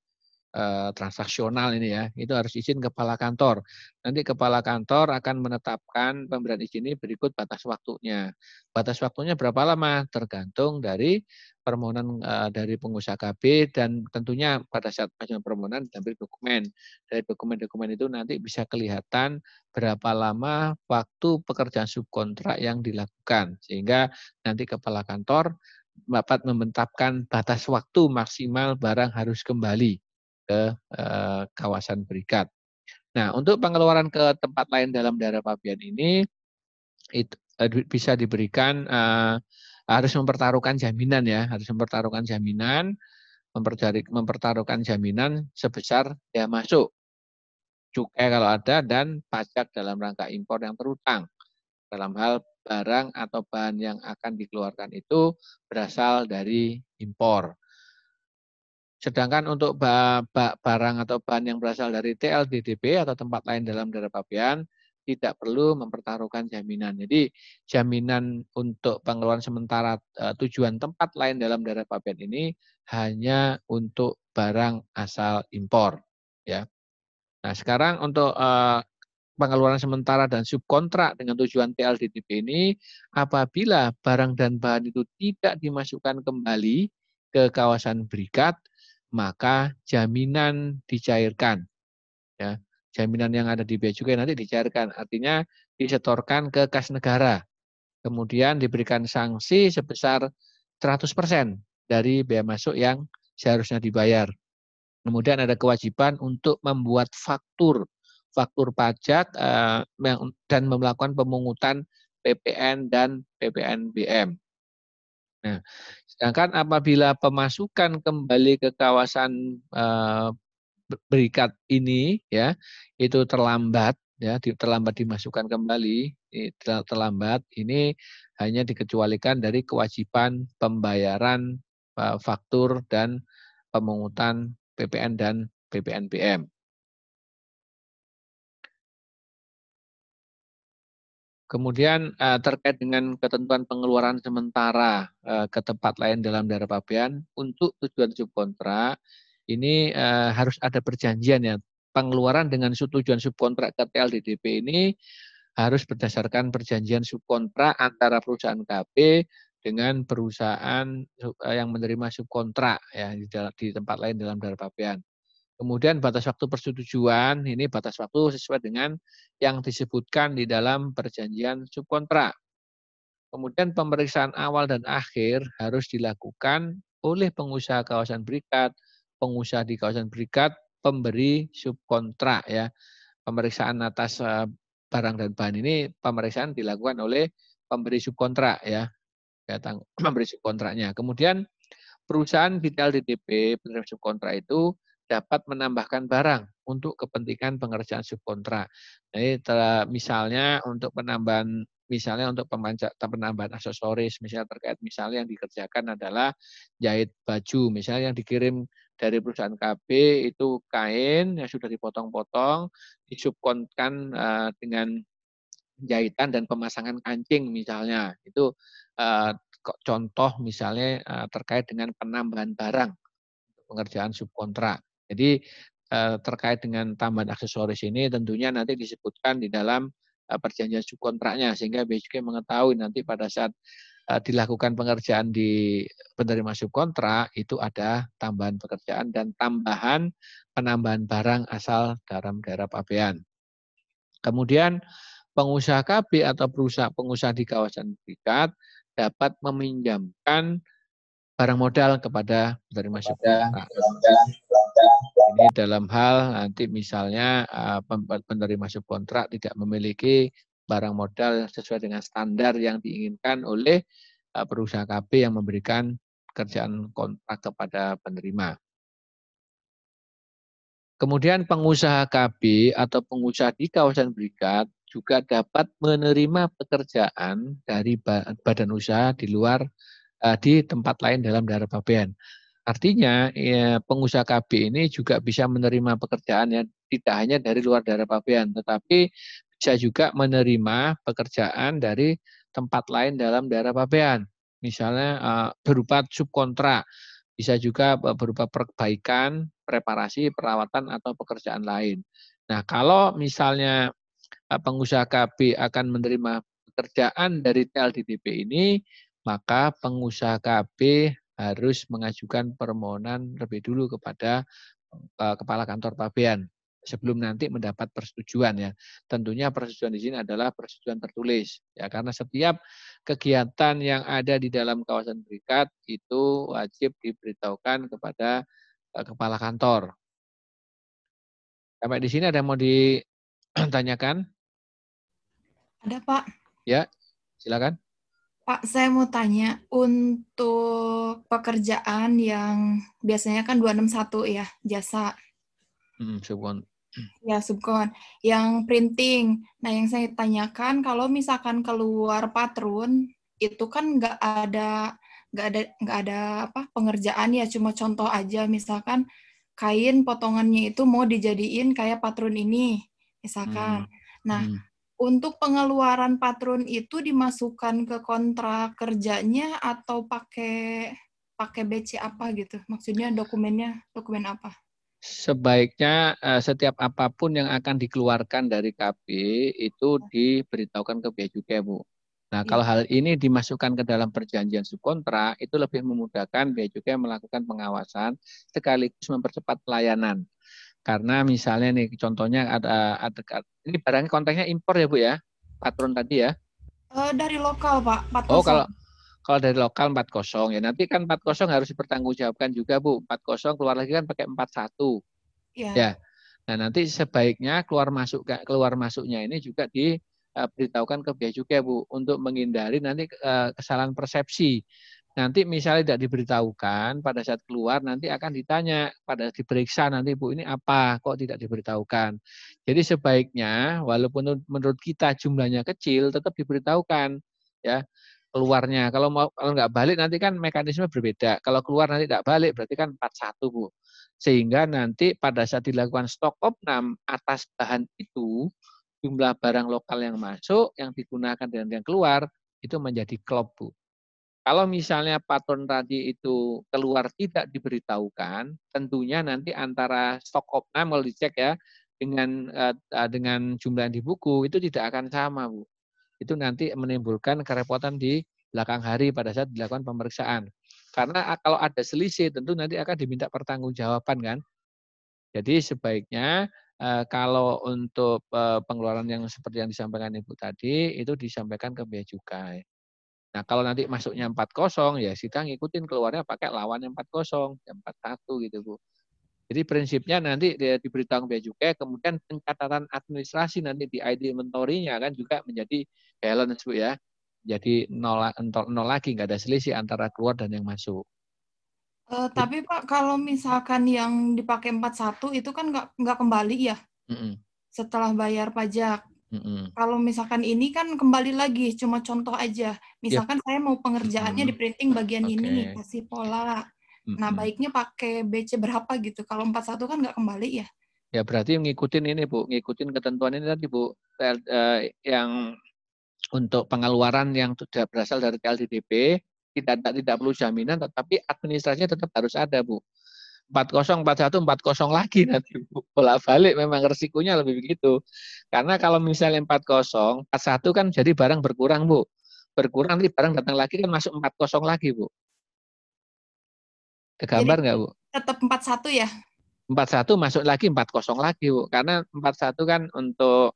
uh, transaksional ini ya, itu harus izin kepala kantor. Nanti kepala kantor akan menetapkan pemberian izin ini berikut batas waktunya. Batas waktunya berapa lama? Tergantung dari permohonan uh, dari pengusaha KB dan tentunya pada saat pengajuan permohonan diambil dokumen. Dari dokumen-dokumen itu nanti bisa kelihatan berapa lama waktu pekerjaan subkontrak yang dilakukan sehingga nanti kepala kantor dapat mementapkan batas waktu maksimal barang harus kembali ke eh, kawasan berikat. Nah, untuk pengeluaran ke tempat lain dalam daerah Pabian ini itu eh, bisa diberikan eh, harus mempertaruhkan jaminan ya, harus mempertaruhkan jaminan, mempertaruhkan jaminan sebesar ya masuk cukai kalau ada dan pajak dalam rangka impor yang terutang dalam hal barang atau bahan yang akan dikeluarkan itu berasal dari impor. Sedangkan untuk barang atau bahan yang berasal dari TLDDP atau tempat lain dalam daerah pabean, tidak perlu mempertaruhkan jaminan. Jadi jaminan untuk pengeluaran sementara uh, tujuan tempat lain dalam daerah pabean ini hanya untuk barang asal impor ya. Nah, sekarang untuk uh, pengeluaran sementara dan subkontrak dengan tujuan TLDDP ini apabila barang dan bahan itu tidak dimasukkan kembali ke kawasan berikat maka jaminan dicairkan ya jaminan yang ada di bea cukai nanti dicairkan. Artinya disetorkan ke kas negara. Kemudian diberikan sanksi sebesar 100% dari bea masuk yang seharusnya dibayar. Kemudian ada kewajiban untuk membuat faktur. Faktur pajak uh, dan melakukan pemungutan PPN dan PPNBM. Nah, sedangkan apabila pemasukan kembali ke kawasan uh, berikat ini ya itu terlambat ya terlambat dimasukkan kembali terlambat ini hanya dikecualikan dari kewajiban pembayaran uh, faktur dan pemungutan PPN dan PPNBM. Kemudian uh, terkait dengan ketentuan pengeluaran sementara uh, ke tempat lain dalam daerah pabean untuk tujuan subkontrak ini uh, harus ada perjanjian ya. Pengeluaran dengan tujuan subkontrak ke TLDDP ini harus berdasarkan perjanjian subkontrak antara perusahaan KB dengan perusahaan yang menerima subkontrak ya di, di tempat lain dalam daerah pabean. Kemudian batas waktu persetujuan, ini batas waktu sesuai dengan yang disebutkan di dalam perjanjian subkontrak. Kemudian pemeriksaan awal dan akhir harus dilakukan oleh pengusaha kawasan berikat, pengusaha di kawasan berikat, pemberi subkontrak ya. Pemeriksaan atas eh, barang dan bahan ini pemeriksaan dilakukan oleh pemberi subkontrak ya. Datang pemberi subkontraknya. Kemudian perusahaan vital DDP penerima subkontrak itu dapat menambahkan barang untuk kepentingan pengerjaan subkontrak. Jadi misalnya untuk penambahan misalnya untuk penambahan aksesoris, misalnya terkait misalnya yang dikerjakan adalah jahit baju, misalnya yang dikirim dari perusahaan KB itu kain yang sudah dipotong-potong, disubkonkan uh, dengan jahitan dan pemasangan kancing misalnya. Itu uh, contoh misalnya uh, terkait dengan penambahan barang pengerjaan subkontrak. Jadi eh, terkait dengan tambahan aksesoris ini tentunya nanti disebutkan di dalam eh, perjanjian subkontraknya sehingga BCK mengetahui nanti pada saat eh, dilakukan pengerjaan di penerima subkontrak itu ada tambahan pekerjaan dan tambahan penambahan barang asal dalam daerah pabean. Kemudian pengusaha KB atau perusahaan pengusaha di kawasan berikat dapat meminjamkan barang modal kepada penerima subkontrak. Ini dalam hal nanti misalnya eh, penerima subkontrak tidak memiliki barang modal sesuai dengan standar yang diinginkan oleh eh, perusahaan KB yang memberikan kerjaan kontrak kepada penerima. Kemudian pengusaha KB atau pengusaha di kawasan berikat juga dapat menerima pekerjaan dari badan usaha di luar eh, di tempat lain dalam daerah pabean. Artinya ya, pengusaha KB ini juga bisa menerima pekerjaan yang tidak hanya dari luar daerah pabean, tetapi bisa juga menerima pekerjaan dari tempat lain dalam daerah pabean. Misalnya uh, berupa subkontrak, bisa juga berupa perbaikan, preparasi, perawatan atau pekerjaan lain. Nah, kalau misalnya uh, pengusaha KB akan menerima pekerjaan dari TLDDP ini, maka pengusaha KB harus mengajukan permohonan lebih dulu kepada uh, kepala kantor pabean sebelum nanti mendapat persetujuan ya. Tentunya persetujuan di sini adalah persetujuan tertulis ya karena setiap kegiatan yang ada di dalam kawasan berikat itu wajib diberitahukan kepada uh, kepala kantor. Sampai di sini ada yang mau ditanyakan? Ada, Pak. Ya, silakan. Pak, saya mau tanya, untuk pekerjaan yang biasanya kan 261 ya, jasa. Hmm, subkon. Ya, subkon. Yang printing. Nah, yang saya tanyakan, kalau misalkan keluar patrun, itu kan nggak ada nggak ada nggak ada apa pengerjaan ya cuma contoh aja misalkan kain potongannya itu mau dijadiin kayak patrun ini misalkan hmm. nah hmm Untuk pengeluaran patron itu dimasukkan ke kontrak kerjanya atau pakai pakai BC apa gitu? Maksudnya dokumennya dokumen apa? Sebaiknya uh, setiap apa pun yang akan dikeluarkan dari KB itu diberitahukan ke bea cukai, Bu. Nah, kalau iya. hal ini dimasukkan ke dalam perjanjian subkontrak, itu lebih memudahkan bea cukai melakukan pengawasan sekaligus mempercepat pelayanan. Karena misalnya nih contohnya ada, ada ini barangnya konteksnya impor ya Bu ya, patron tadi ya. Uh, dari lokal Pak. 40. Oh kalau kalau dari lokal 40 ya nanti kan 40 harus dipertanggungjawabkan juga Bu. 40 keluar lagi kan pakai 41. Iya. Ya. Nah nanti sebaiknya keluar masuk keluar masuknya ini juga di uh, beritahukan ke bea cukai Bu untuk menghindari nanti uh, kesalahan persepsi. Nanti misalnya tidak diberitahukan pada saat keluar nanti akan ditanya pada diperiksa nanti Bu ini apa kok tidak diberitahukan. Jadi sebaiknya walaupun menurut kita jumlahnya kecil tetap diberitahukan ya keluarnya. Kalau mau kalau nggak balik nanti kan mekanisme berbeda. Kalau keluar nanti tidak balik berarti kan 41 Bu. Sehingga nanti pada saat dilakukan stok opnam atas bahan itu jumlah barang lokal yang masuk, yang digunakan dan yang keluar, itu menjadi klop, Bu. Kalau misalnya patron tadi itu keluar tidak diberitahukan, tentunya nanti antara stok opnam mau dicek ya dengan uh, dengan jumlah yang di buku itu tidak akan sama, Bu. Itu nanti menimbulkan kerepotan di belakang hari pada saat dilakukan pemeriksaan. Karena kalau ada selisih tentu nanti akan diminta pertanggungjawaban kan. Jadi sebaiknya Eh, kalau untuk eh, pengeluaran yang seperti yang disampaikan Ibu tadi, itu disampaikan ke bea cukai. Nah, kalau nanti masuknya 40, ya kita ngikutin keluarnya pakai lawan yang 40, yang 41 gitu, Bu. Jadi prinsipnya nanti dia diberitahu bea cukai, kemudian pencatatan administrasi nanti di ID inventory-nya kan juga menjadi balance, Bu ya. Jadi nol, nol lagi, nggak ada selisih antara keluar dan yang masuk. Uh, tapi Pak, kalau misalkan yang dipakai 41 itu kan nggak nggak kembali ya? Mm -mm. Setelah bayar pajak. Mm -mm. Kalau misalkan ini kan kembali lagi, cuma contoh aja. Misalkan yeah. saya mau pengerjaannya mm di printing bagian okay. ini kasih pola. Mm. Nah, baiknya pakai BC berapa gitu. Kalau 41 kan nggak kembali ya? Ya, berarti ngikutin ini, Bu. Ngikutin ketentuan ini tadi, Bu. Uh, yang untuk pengeluaran yang sudah berasal dari LDDP, tidak tidak perlu jaminan tetapi administrasinya tetap harus ada Bu 40 41 40 lagi nanti Bu bolak balik memang resikonya lebih begitu karena kalau misalnya 40 41 kan jadi barang berkurang Bu berkurang nanti barang datang lagi kan masuk 40 lagi Bu kegambar nggak Bu tetap 41 ya 41 masuk lagi 40 lagi Bu karena 41 kan untuk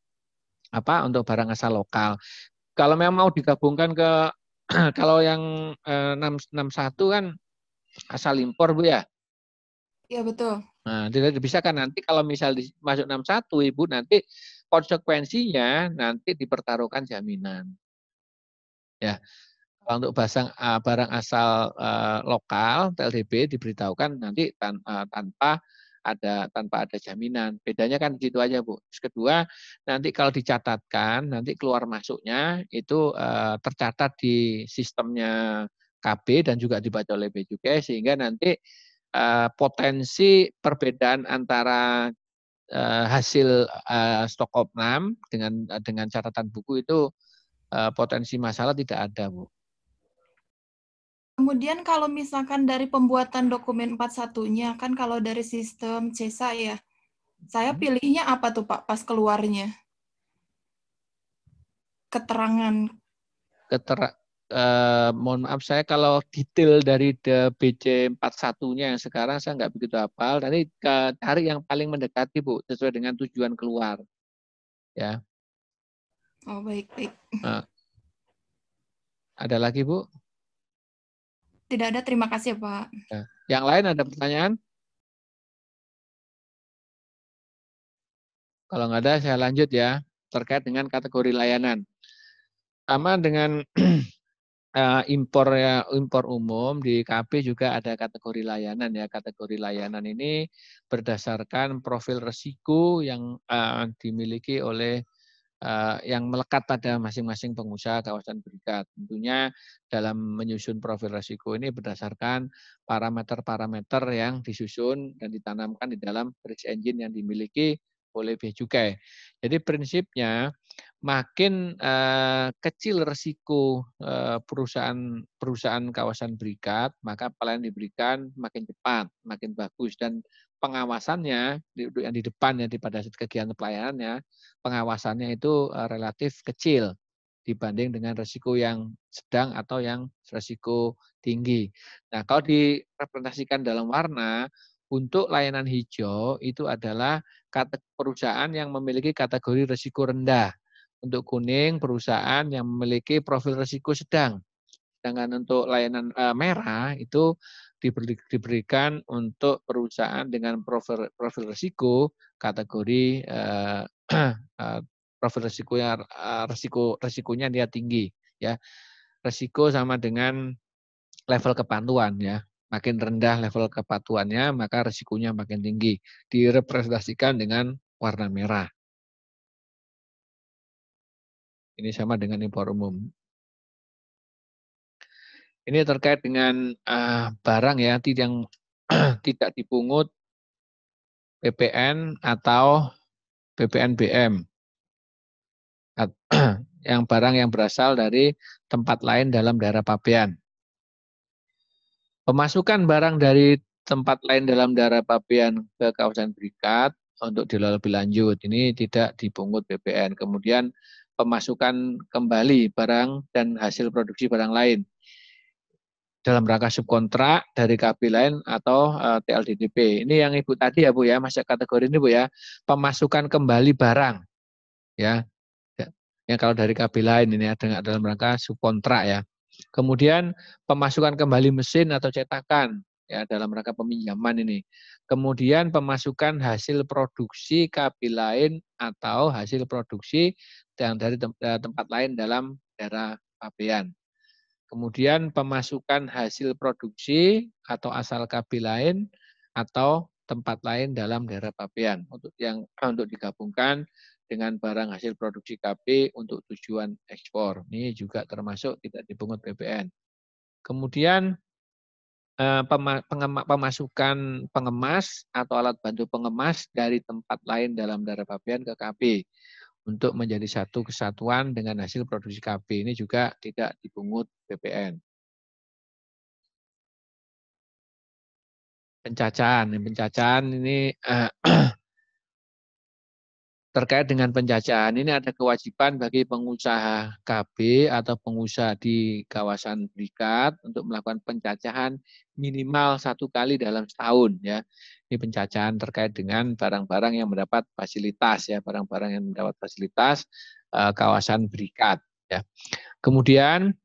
apa untuk barang asal lokal kalau memang mau digabungkan ke kalau yang eh, 661 kan asal impor Bu ya? Iya betul. Nah, tidak bisa kan nanti kalau misal di, masuk 61 Ibu nanti konsekuensinya nanti dipertaruhkan jaminan. Ya. Untuk basang, uh, barang asal uh, lokal TLDB diberitahukan nanti tan, uh, tanpa ada tanpa ada jaminan. Bedanya kan di situ aja, Bu. Terus kedua, nanti kalau dicatatkan, nanti keluar masuknya itu uh, tercatat di sistemnya KB dan juga dibaca oleh Becukai sehingga nanti uh, potensi perbedaan antara uh, hasil uh, stok opnam dengan dengan catatan buku itu uh, potensi masalah tidak ada, Bu. Kemudian kalau misalkan dari pembuatan dokumen 41-nya, kan kalau dari sistem CESA ya, saya hmm. pilihnya apa tuh Pak pas keluarnya? Keterangan. Ketera eh, mohon maaf saya kalau detail dari BC 41-nya yang sekarang saya nggak begitu hafal. Nanti cari yang paling mendekati Bu, sesuai dengan tujuan keluar. Ya. Oh baik baik. Nah, ada lagi Bu? Tidak ada, terima kasih Pak. Ya. Yang lain ada pertanyaan? Kalau nggak ada, saya lanjut ya, terkait dengan kategori layanan. Sama dengan uh, impor ya impor umum di KB juga ada kategori layanan ya. Kategori layanan ini berdasarkan profil resiko yang uh, dimiliki oleh yang melekat pada masing-masing pengusaha kawasan berikat. Tentunya dalam menyusun profil risiko ini berdasarkan parameter-parameter yang disusun dan ditanamkan di dalam risk engine yang dimiliki oleh Bea Cukai. Jadi prinsipnya makin uh, kecil resiko uh, perusahaan perusahaan kawasan berikat, maka pelayanan diberikan makin cepat, makin bagus dan pengawasannya yang di depan ya di pada kegiatan pelayanannya, pengawasannya itu uh, relatif kecil dibanding dengan resiko yang sedang atau yang resiko tinggi. Nah, kalau direpresentasikan dalam warna, untuk layanan hijau itu adalah perusahaan yang memiliki kategori risiko rendah. Untuk kuning, perusahaan yang memiliki profil risiko sedang. Sedangkan untuk layanan uh, merah itu diberi, diberikan untuk perusahaan dengan profil, profil risiko kategori uh, uh, profil risikonya risiko risikonya dia tinggi ya. Risiko sama dengan level kepatuhan ya makin rendah level kepatuhannya, maka resikonya makin tinggi. Direpresentasikan dengan warna merah. Ini sama dengan impor umum. Ini terkait dengan uh, barang ya yang tidak dipungut PPN atau PPNBM. Yang barang yang berasal dari tempat lain dalam daerah pabean. Pemasukan barang dari tempat lain dalam daerah pabean ke kawasan berikat untuk dilola lebih lanjut ini tidak dipungut BPN. Kemudian pemasukan kembali barang dan hasil produksi barang lain dalam rangka subkontrak dari KB lain atau uh, eh, TLDDP. Ini yang Ibu tadi ya Bu ya, masuk kategori ini Bu ya, pemasukan kembali barang. Ya. Yang kalau dari KB lain ini ada dalam rangka subkontrak ya. Kemudian pemasukan kembali mesin atau cetakan ya dalam rangka peminjaman ini. Kemudian pemasukan hasil produksi kabil lain atau hasil produksi yang dari eh, tempat lain dalam daerah pabean. Kemudian pemasukan hasil produksi atau asal kabil lain atau tempat lain dalam daerah pabean untuk yang untuk digabungkan dengan barang hasil produksi KB untuk tujuan ekspor. Ini juga termasuk tidak dipungut BPN. Kemudian pemasukan pengemas atau alat bantu pengemas dari tempat lain dalam daerah pabean ke KB untuk menjadi satu kesatuan dengan hasil produksi KB. Ini juga tidak dipungut BPN. Pencacahan, pencacahan ini eh, terkait dengan penjajahan ini ada kewajiban bagi pengusaha KB atau pengusaha di kawasan berikat untuk melakukan penjajahan minimal satu kali dalam setahun ya. Ini penjajahan terkait dengan barang-barang yang mendapat fasilitas ya, barang-barang yang mendapat fasilitas uh, kawasan berikat ya. Kemudian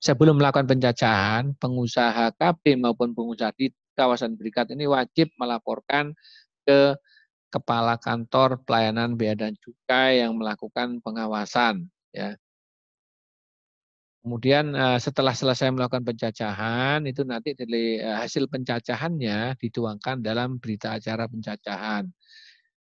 sebelum melakukan penjajahan, pengusaha KB maupun pengusaha di kawasan berikat ini wajib melaporkan ke kepala kantor pelayanan bea dan cukai yang melakukan pengawasan ya. Kemudian eh, setelah selesai melakukan pencacahan itu nanti dari eh, hasil pencacahannya dituangkan dalam berita acara pencacahan.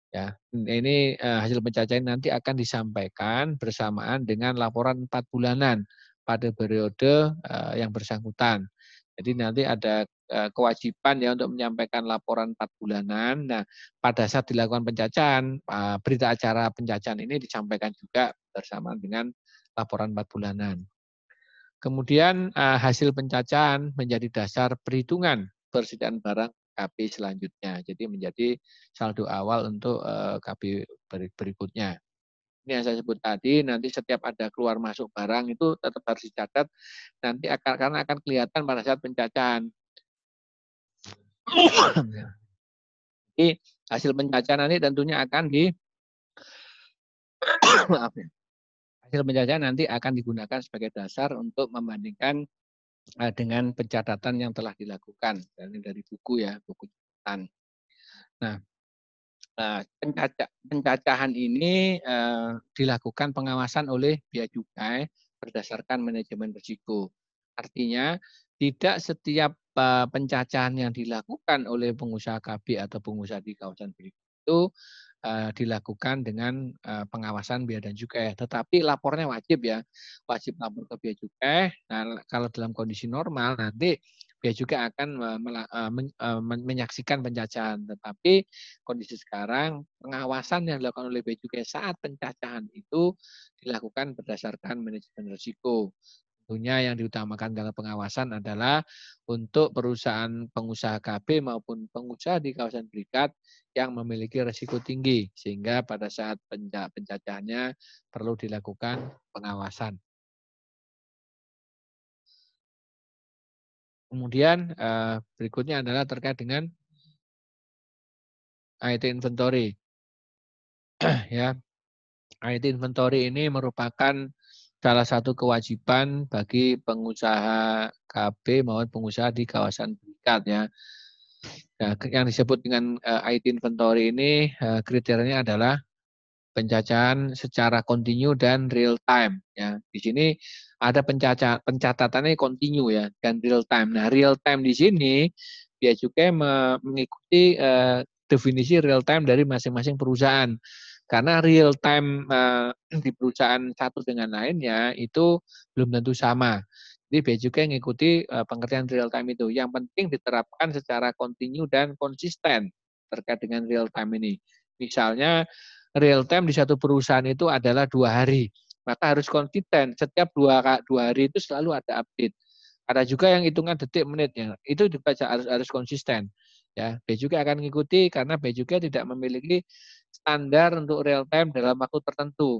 Ya, ini eh, hasil pencacahan nanti akan disampaikan bersamaan dengan laporan empat bulanan pada periode yang bersangkutan. Jadi nanti ada kewajiban ya untuk menyampaikan laporan empat bulanan. Nah, pada saat dilakukan pencacahan, eh, berita acara pencacahan ini disampaikan juga bersama dengan laporan empat bulanan. Kemudian eh, hasil pencacahan menjadi dasar perhitungan persediaan barang KB selanjutnya. Jadi menjadi saldo awal untuk KB berikutnya ini yang saya sebut tadi, nanti setiap ada keluar masuk barang itu tetap harus dicatat, nanti akan karena akan kelihatan pada saat pencacahan. Jadi hasil pencacahan ini tentunya akan di maaf ya. Hasil pencacahan nanti akan digunakan sebagai dasar untuk membandingkan eh, dengan pencatatan yang telah dilakukan. Ini dari buku ya, buku catatan. Nah, pencaca pencacahan ini eh, dilakukan pengawasan oleh Bea Cukai berdasarkan manajemen risiko. Artinya, tidak setiap eh, pencacahan yang dilakukan oleh pengusaha KB atau pengusaha di kawasan berikut itu eh, dilakukan dengan eh, pengawasan Bea dan Cukai. Tetapi lapornya wajib ya, wajib lapor ke Bea Cukai. Nah, kalau dalam kondisi normal nanti Bea Cukai akan menyaksikan pencacahan. Tetapi kondisi sekarang pengawasan yang dilakukan oleh Bea Cukai saat pencacahan itu dilakukan berdasarkan manajemen risiko. Tentunya yang diutamakan dalam pengawasan adalah untuk perusahaan pengusaha KB maupun pengusaha di kawasan berikat yang memiliki risiko tinggi sehingga pada saat pencacahannya perlu dilakukan pengawasan. Kemudian eh, berikutnya adalah terkait dengan IT inventory. ya, IT inventory ini merupakan salah satu kewajiban bagi pengusaha KB maupun pengusaha di kawasan berikat ya. Nah, yang disebut dengan uh, eh, IT inventory ini uh, kriterianya adalah pencacahan secara kontinu dan real time ya. Di sini ada pencacat pencatatannya kontinu ya dan real time. Nah, real time di sini dia juga mengikuti uh, definisi real time dari masing-masing perusahaan. Karena real time uh, di perusahaan satu dengan lainnya itu belum tentu sama. Jadi Bea Cukai mengikuti uh, pengertian real time itu. Yang penting diterapkan secara kontinu dan konsisten terkait dengan real time ini. Misalnya real time di satu perusahaan itu adalah dua hari. Maka harus konsisten. Setiap dua, dua hari itu selalu ada update. Ada juga yang hitungan detik menitnya. Itu juga harus harus konsisten. Ya, B juga akan mengikuti karena B juga tidak memiliki standar untuk real time dalam waktu tertentu.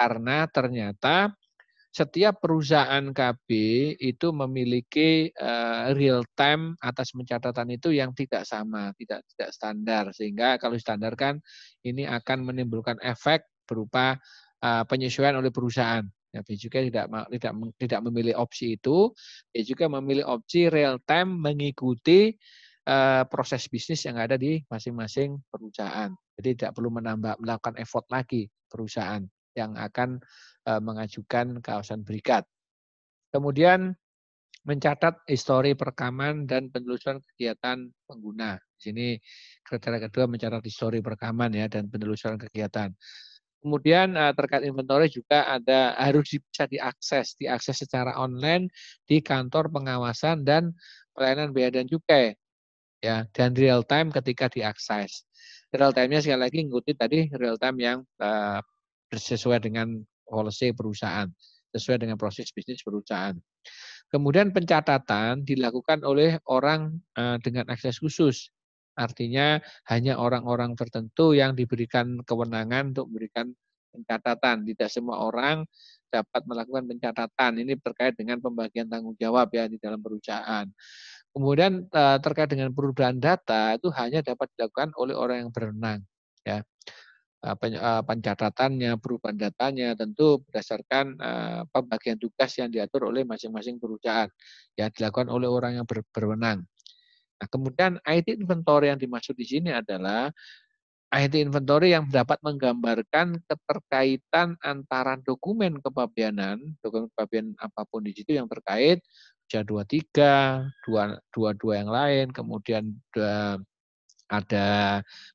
Karena ternyata setiap perusahaan KB itu memiliki uh, real time atas pencatatan itu yang tidak sama, tidak tidak standar. Sehingga kalau standar kan ini akan menimbulkan efek berupa uh, penyesuaian oleh perusahaan. Ya, juga tidak tidak tidak memilih opsi itu, dia juga memilih opsi real time mengikuti uh, proses bisnis yang ada di masing-masing perusahaan. Jadi tidak perlu menambah melakukan effort lagi perusahaan yang akan uh, mengajukan kawasan berikat. Kemudian mencatat histori perekaman dan penelusuran kegiatan pengguna. Di sini kriteria kedua mencatat histori perekaman ya dan penelusuran kegiatan. Kemudian uh, terkait inventory juga ada harus bisa diakses, diakses secara online di kantor pengawasan dan pelayanan bea dan cukai ya dan real time ketika diakses. Real time-nya sekali lagi ngikuti tadi real time yang uh, sesuai dengan policy perusahaan, sesuai dengan proses bisnis perusahaan. Kemudian pencatatan dilakukan oleh orang eh, dengan akses khusus. Artinya hanya orang-orang tertentu yang diberikan kewenangan untuk memberikan pencatatan. Tidak semua orang dapat melakukan pencatatan. Ini terkait dengan pembagian tanggung jawab ya di dalam perusahaan. Kemudian eh, terkait dengan perubahan data itu hanya dapat dilakukan oleh orang yang berenang. Ya, Eh, eh, pencatatannya, perubahan datanya tentu berdasarkan pembagian tugas yang diatur oleh masing-masing perusahaan yang dilakukan oleh orang yang ber, berwenang. Nah, kemudian IT inventory yang dimaksud di sini adalah IT inventory yang dapat menggambarkan keterkaitan antara dokumen kepabianan, dokumen kepabianan apa pun di situ yang terkait, J23, dua, dua, dua yang lain, kemudian ada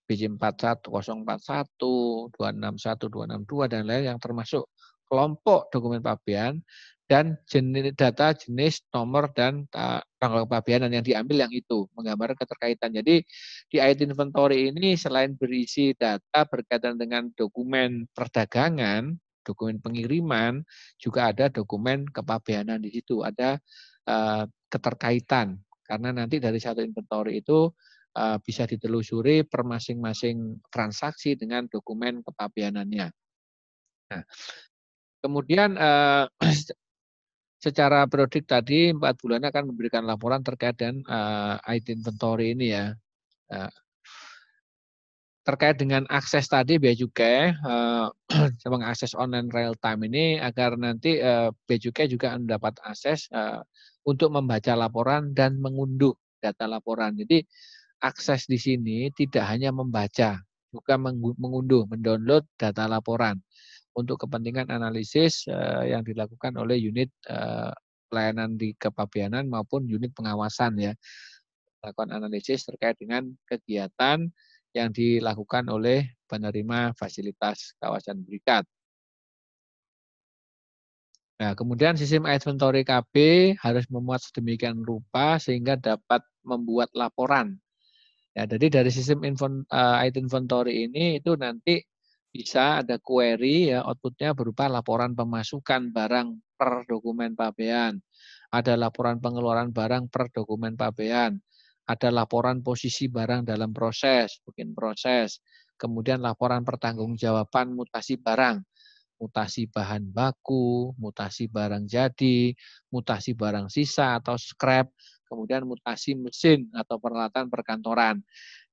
BJ 41, 041, 261, 262 dan lain yang termasuk kelompok dokumen pabean dan jenis data jenis nomor dan tanggal kepabianan yang diambil yang itu menggambarkan keterkaitan. Jadi di IT inventory ini selain berisi data berkaitan dengan dokumen perdagangan, dokumen pengiriman, juga ada dokumen kepabianan di situ, ada uh, keterkaitan karena nanti dari satu inventory itu Eh, bisa ditelusuri per masing-masing transaksi dengan dokumen kepabianannya. Nah, kemudian eh, secara periodik tadi empat bulan akan memberikan laporan terkait dengan IT inventory ini ya. Terkait dengan akses tadi Bea Cukai uh, mengakses online real time ini agar nanti uh, Bea Cukai juga mendapat akses uh, untuk membaca laporan dan mengunduh data laporan. Jadi akses di sini tidak hanya membaca, juga mengunduh, mendownload data laporan untuk kepentingan analisis uh, yang dilakukan oleh unit uh, pelayanan di kepabianan maupun unit pengawasan ya. Lakukan analisis terkait dengan kegiatan yang dilakukan oleh penerima fasilitas kawasan berikat. Nah, kemudian sistem inventory KB harus memuat sedemikian rupa sehingga dapat membuat laporan. Ya, jadi dari sistem uh, inventory ini itu nanti bisa ada query ya outputnya berupa laporan pemasukan barang per dokumen pabean, ada laporan pengeluaran barang per dokumen pabean, ada laporan posisi barang dalam proses, bikin proses, kemudian laporan pertanggungjawaban mutasi barang, mutasi bahan baku, mutasi barang jadi, mutasi barang sisa atau scrap, kemudian mutasi mesin atau peralatan perkantoran.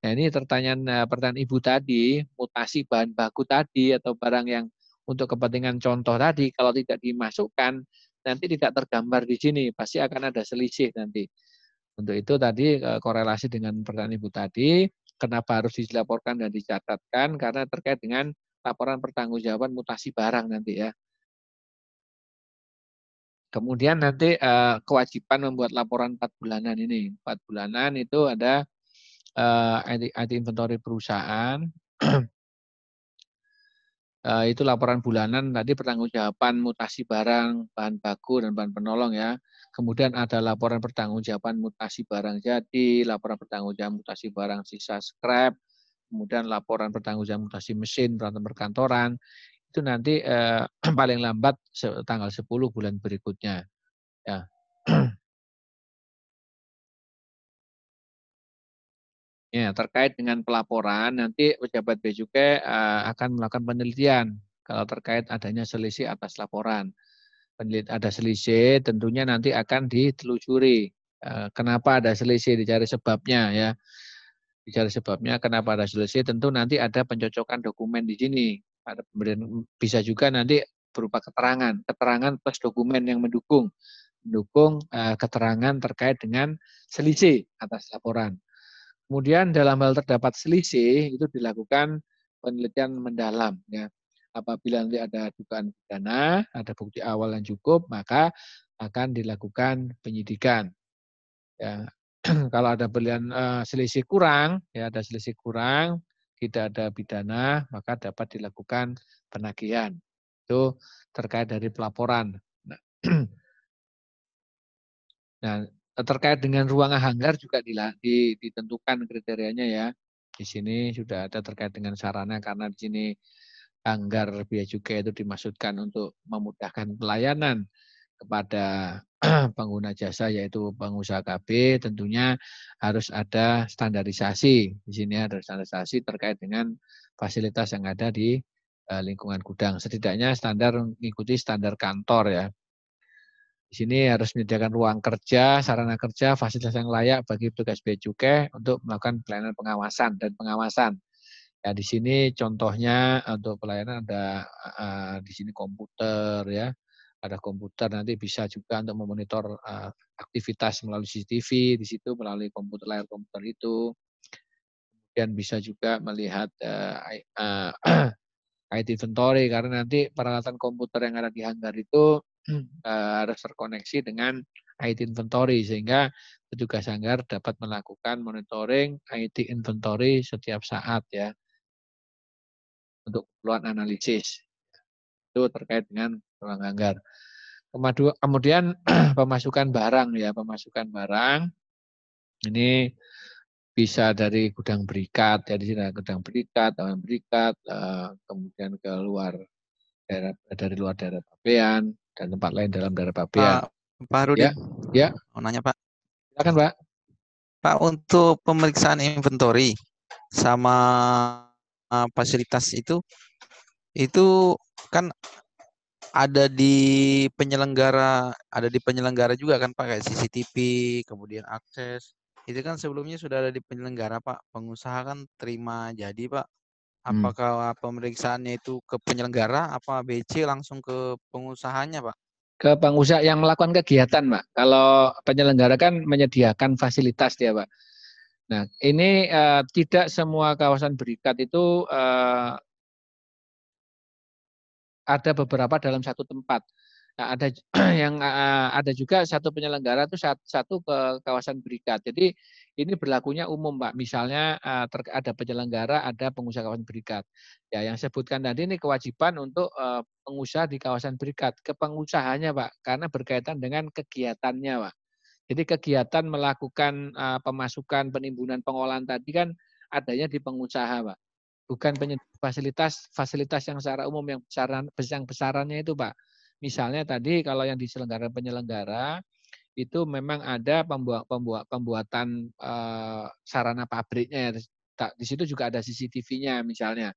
Nah ini pertanyaan eh, pertanyaan Ibu tadi, mutasi bahan baku tadi atau barang yang untuk kepentingan contoh tadi, kalau tidak dimasukkan, nanti tidak tergambar di sini, pasti akan ada selisih nanti. Untuk itu tadi eh, korelasi dengan pertanyaan Ibu tadi, kenapa harus dilaporkan dan dicatatkan? Karena terkait dengan laporan pertanggungjawaban mutasi barang nanti ya. Kemudian nanti eh, kewajiban membuat laporan 4 bulanan ini. 4 bulanan itu ada eh, IT, inventory perusahaan. itu laporan bulanan tadi pertanggungjawaban mutasi barang, bahan baku dan bahan penolong ya. Kemudian ada laporan pertanggungjawaban mutasi barang jadi, laporan pertanggungjawaban mutasi barang sisa scrap, kemudian laporan pertanggungjawaban mutasi mesin, peralatan perkantoran. Itu nanti eh, paling lambat tanggal 10 bulan berikutnya. Ya. Ya, terkait dengan pelaporan, nanti pejabat bea cukai uh, akan melakukan penelitian kalau terkait adanya selisih atas laporan. Ada selisih, tentunya nanti akan ditelusuri. Uh, kenapa ada selisih, dicari sebabnya ya. Dicari sebabnya kenapa ada selisih, tentu nanti ada pencocokan dokumen di sini. Ada pemberian bisa juga nanti berupa keterangan, keterangan plus dokumen yang mendukung mendukung uh, keterangan terkait dengan selisih atas laporan. Kemudian dalam hal terdapat selisih itu dilakukan penelitian mendalam ya. Apabila nanti ada dugaan pidana, ada bukti awal yang cukup, maka akan dilakukan penyidikan. Ya. Kalau ada pilihan uh, selisih kurang, ya ada selisih kurang, tidak ada pidana, maka dapat dilakukan penagihan. Itu terkait dari pelaporan. Nah, nah terkait dengan ruang hanggar juga ditentukan kriterianya ya. Di sini sudah ada terkait dengan sarana karena di sini hanggar biaya cukai itu dimaksudkan untuk memudahkan pelayanan kepada pengguna jasa yaitu pengusaha KB tentunya harus ada standarisasi. Di sini ada standarisasi terkait dengan fasilitas yang ada di eh, lingkungan gudang. Setidaknya standar mengikuti standar kantor ya. Di sini harus menyediakan ruang kerja, sarana kerja, fasilitas yang layak bagi petugas bea cukai untuk melakukan pelayanan pengawasan dan pengawasan. Ya, di sini contohnya untuk pelayanan ada uh, di sini komputer ya, ada komputer nanti bisa juga untuk memonitor uh, aktivitas melalui CCTV di situ melalui komputer layar komputer itu. Kemudian bisa juga melihat uh, uh, IT inventory karena nanti peralatan komputer yang ada di hanggar itu uh, harus terkoneksi dengan IT inventory sehingga petugas sanggar dapat melakukan monitoring IT inventory setiap saat ya untuk keperluan analisis itu terkait dengan ruang anggar. Kemudian pemasukan barang ya pemasukan barang ini bisa dari gudang berikat ya di sini gudang berikat, taman berikat, uh, kemudian ke luar daerah dari luar daerah pabean, dan tempat lain dalam daerah Babean. Pak, Pak Rudi. Ya, ya. Mau nanya Pak. Silakan Pak. Pak untuk pemeriksaan inventory sama uh, fasilitas itu itu kan ada di penyelenggara ada di penyelenggara juga kan Pak kayak CCTV kemudian akses itu kan sebelumnya sudah ada di penyelenggara Pak pengusaha kan terima jadi Pak Hmm. Apakah pemeriksaannya itu ke penyelenggara apa BC langsung ke pengusahanya, Pak? Ke pengusaha yang melakukan kegiatan, Pak. Kalau penyelenggara kan menyediakan fasilitas dia, Pak. Nah, ini uh, tidak semua kawasan berikat itu uh, ada beberapa dalam satu tempat. Nah, ada yang uh, ada juga satu penyelenggara itu satu, satu ke kawasan berikat. Jadi ini berlakunya umum, Pak. Misalnya uh, ada penyelenggara, ada pengusaha kawasan berikat. Ya, yang sebutkan tadi ini kewajiban untuk uh, pengusaha di kawasan berikat ke pengusahanya, Pak, karena berkaitan dengan kegiatannya, Pak. Jadi kegiatan melakukan uh, pemasukan, penimbunan, pengolahan tadi kan adanya di pengusaha, Pak. Bukan fasilitas fasilitas yang secara umum yang besaran yang besarannya itu, Pak. Misalnya tadi kalau yang diselenggarakan penyelenggara itu memang ada pembuat, pembuat pembuatan uh, sarana pabriknya. Di situ juga ada CCTV-nya misalnya.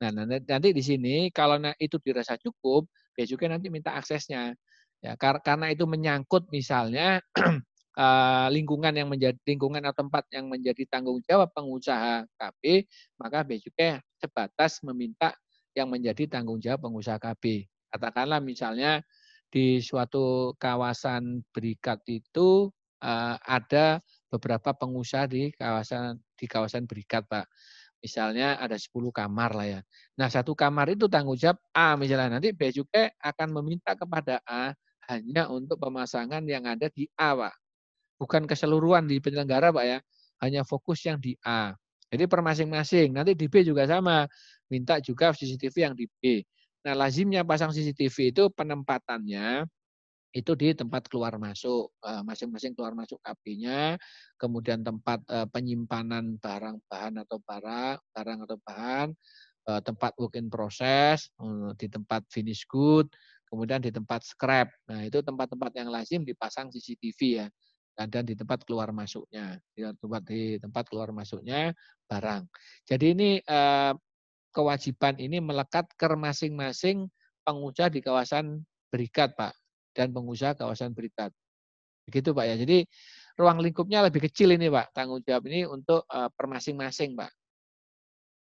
Nah, nanti di sini kalau itu dirasa cukup, ya juga nanti minta aksesnya. Ya, karena itu menyangkut misalnya uh, lingkungan yang menjadi lingkungan atau tempat yang menjadi tanggung jawab pengusaha KB, maka Becukai sebatas meminta yang menjadi tanggung jawab pengusaha KB. Katakanlah misalnya di suatu kawasan berikat itu uh, ada beberapa pengusaha di kawasan di kawasan berikat, Pak. Misalnya ada 10 kamar lah ya. Nah, satu kamar itu tanggung jawab A misalnya nanti B juga akan meminta kepada A hanya untuk pemasangan yang ada di A, Pak. Bukan keseluruhan di penyelenggara, Pak ya. Hanya fokus yang di A. Jadi per masing-masing. Nanti di B juga sama. Minta juga CCTV yang di B. Nah, lazimnya pasang CCTV itu penempatannya itu di tempat keluar masuk, eh, masing-masing keluar masuk KB-nya, kemudian tempat eh, penyimpanan barang bahan atau barang, barang atau bahan, eh, tempat work in process, di tempat finish good, kemudian di tempat scrap. Nah, itu tempat-tempat yang lazim dipasang CCTV ya. Dan di tempat keluar masuknya, di tempat di tempat keluar masuknya barang. Jadi ini kewajiban ini melekat ke masing-masing pengusaha di kawasan berikat, Pak, dan pengusaha kawasan berikat. Begitu, Pak ya. Jadi ruang lingkupnya lebih kecil ini, Pak. Tanggung jawab ini untuk uh, per masing-masing, Pak.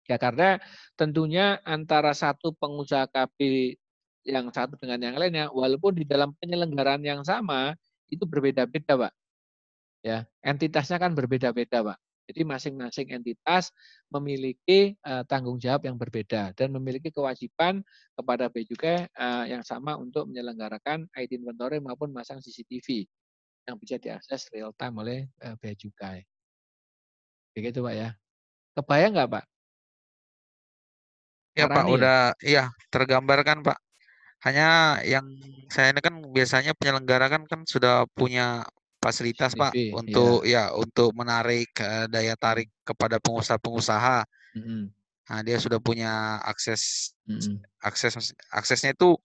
Ya karena tentunya antara satu pengusaha KB yang satu dengan yang lainnya, walaupun di dalam penyelenggaraan yang sama itu berbeda-beda, Pak. Ya, entitasnya kan berbeda-beda, Pak. Jadi masing-masing entitas memiliki uh, tanggung jawab yang berbeda dan memiliki kewajiban kepada Bea Cukai uh, yang sama untuk menyelenggarakan ID inventory maupun masang CCTV yang bisa diakses real time oleh uh, Cukai. Begitu Pak ya. Kebayang nggak Pak? Ya Pak, ya? udah iya tergambarkan Pak. Hanya yang saya ini kan biasanya penyelenggara kan kan sudah punya fasilitas Pak iya. untuk ya untuk menarik uh, daya tarik kepada pengusaha-pengusaha. Mm-hmm. Nah, dia sudah punya akses mm-hmm. akses aksesnya itu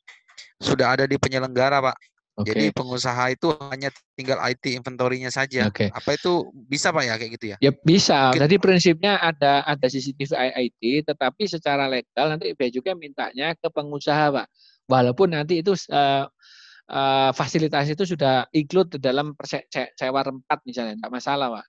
sudah ada di penyelenggara Pak. Okay. Jadi pengusaha itu hanya tinggal IT inventory-nya saja. Okay. Apa itu bisa Pak ya kayak gitu ya? Ya bisa. Mungkin... Jadi prinsipnya ada ada CCTV IT, tetapi secara legal nanti Bea juga mintanya ke pengusaha Pak. Walaupun nanti itu uh, uh, fasilitas itu sudah include dalam sewa tempat misalnya, enggak masalah, Pak.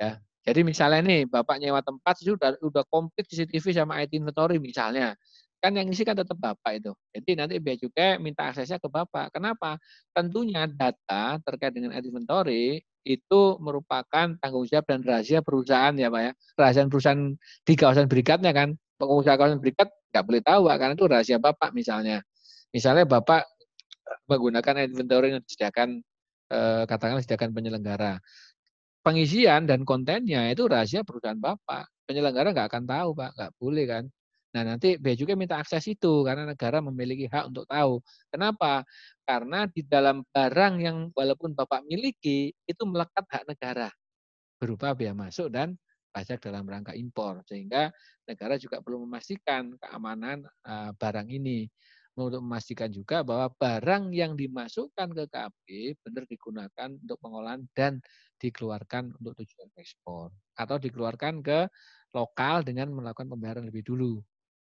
Ya. Jadi misalnya nih Bapak nyewa tempat sudah udah komplit CCTV sama IT inventory misalnya. Kan yang isi kan tetap Bapak itu. Jadi nanti biar juga minta aksesnya ke Bapak. Kenapa? Tentunya data terkait dengan IT inventory itu merupakan tanggung jawab dan rahasia perusahaan ya Pak ya. Rahasia perusahaan di kawasan berikatnya kan. Pengusaha kawasan berikat nggak boleh tahu karena itu rahasia Bapak misalnya. Misalnya Bapak menggunakan inventory yang disediakan eh, katakanlah disediakan penyelenggara. Pengisian dan kontennya itu rahasia perusahaan Bapak. Penyelenggara nggak akan tahu, Pak. Nggak boleh kan. Nah, nanti Bea juga minta akses itu karena negara memiliki hak untuk tahu. Kenapa? Karena di dalam barang yang walaupun Bapak miliki itu melekat hak negara berupa biaya masuk dan pajak dalam rangka impor sehingga negara juga perlu memastikan keamanan uh, barang ini untuk memastikan juga bahwa barang yang dimasukkan ke KB benar digunakan untuk pengolahan dan dikeluarkan untuk tujuan ekspor atau dikeluarkan ke lokal dengan melakukan pembayaran lebih dulu.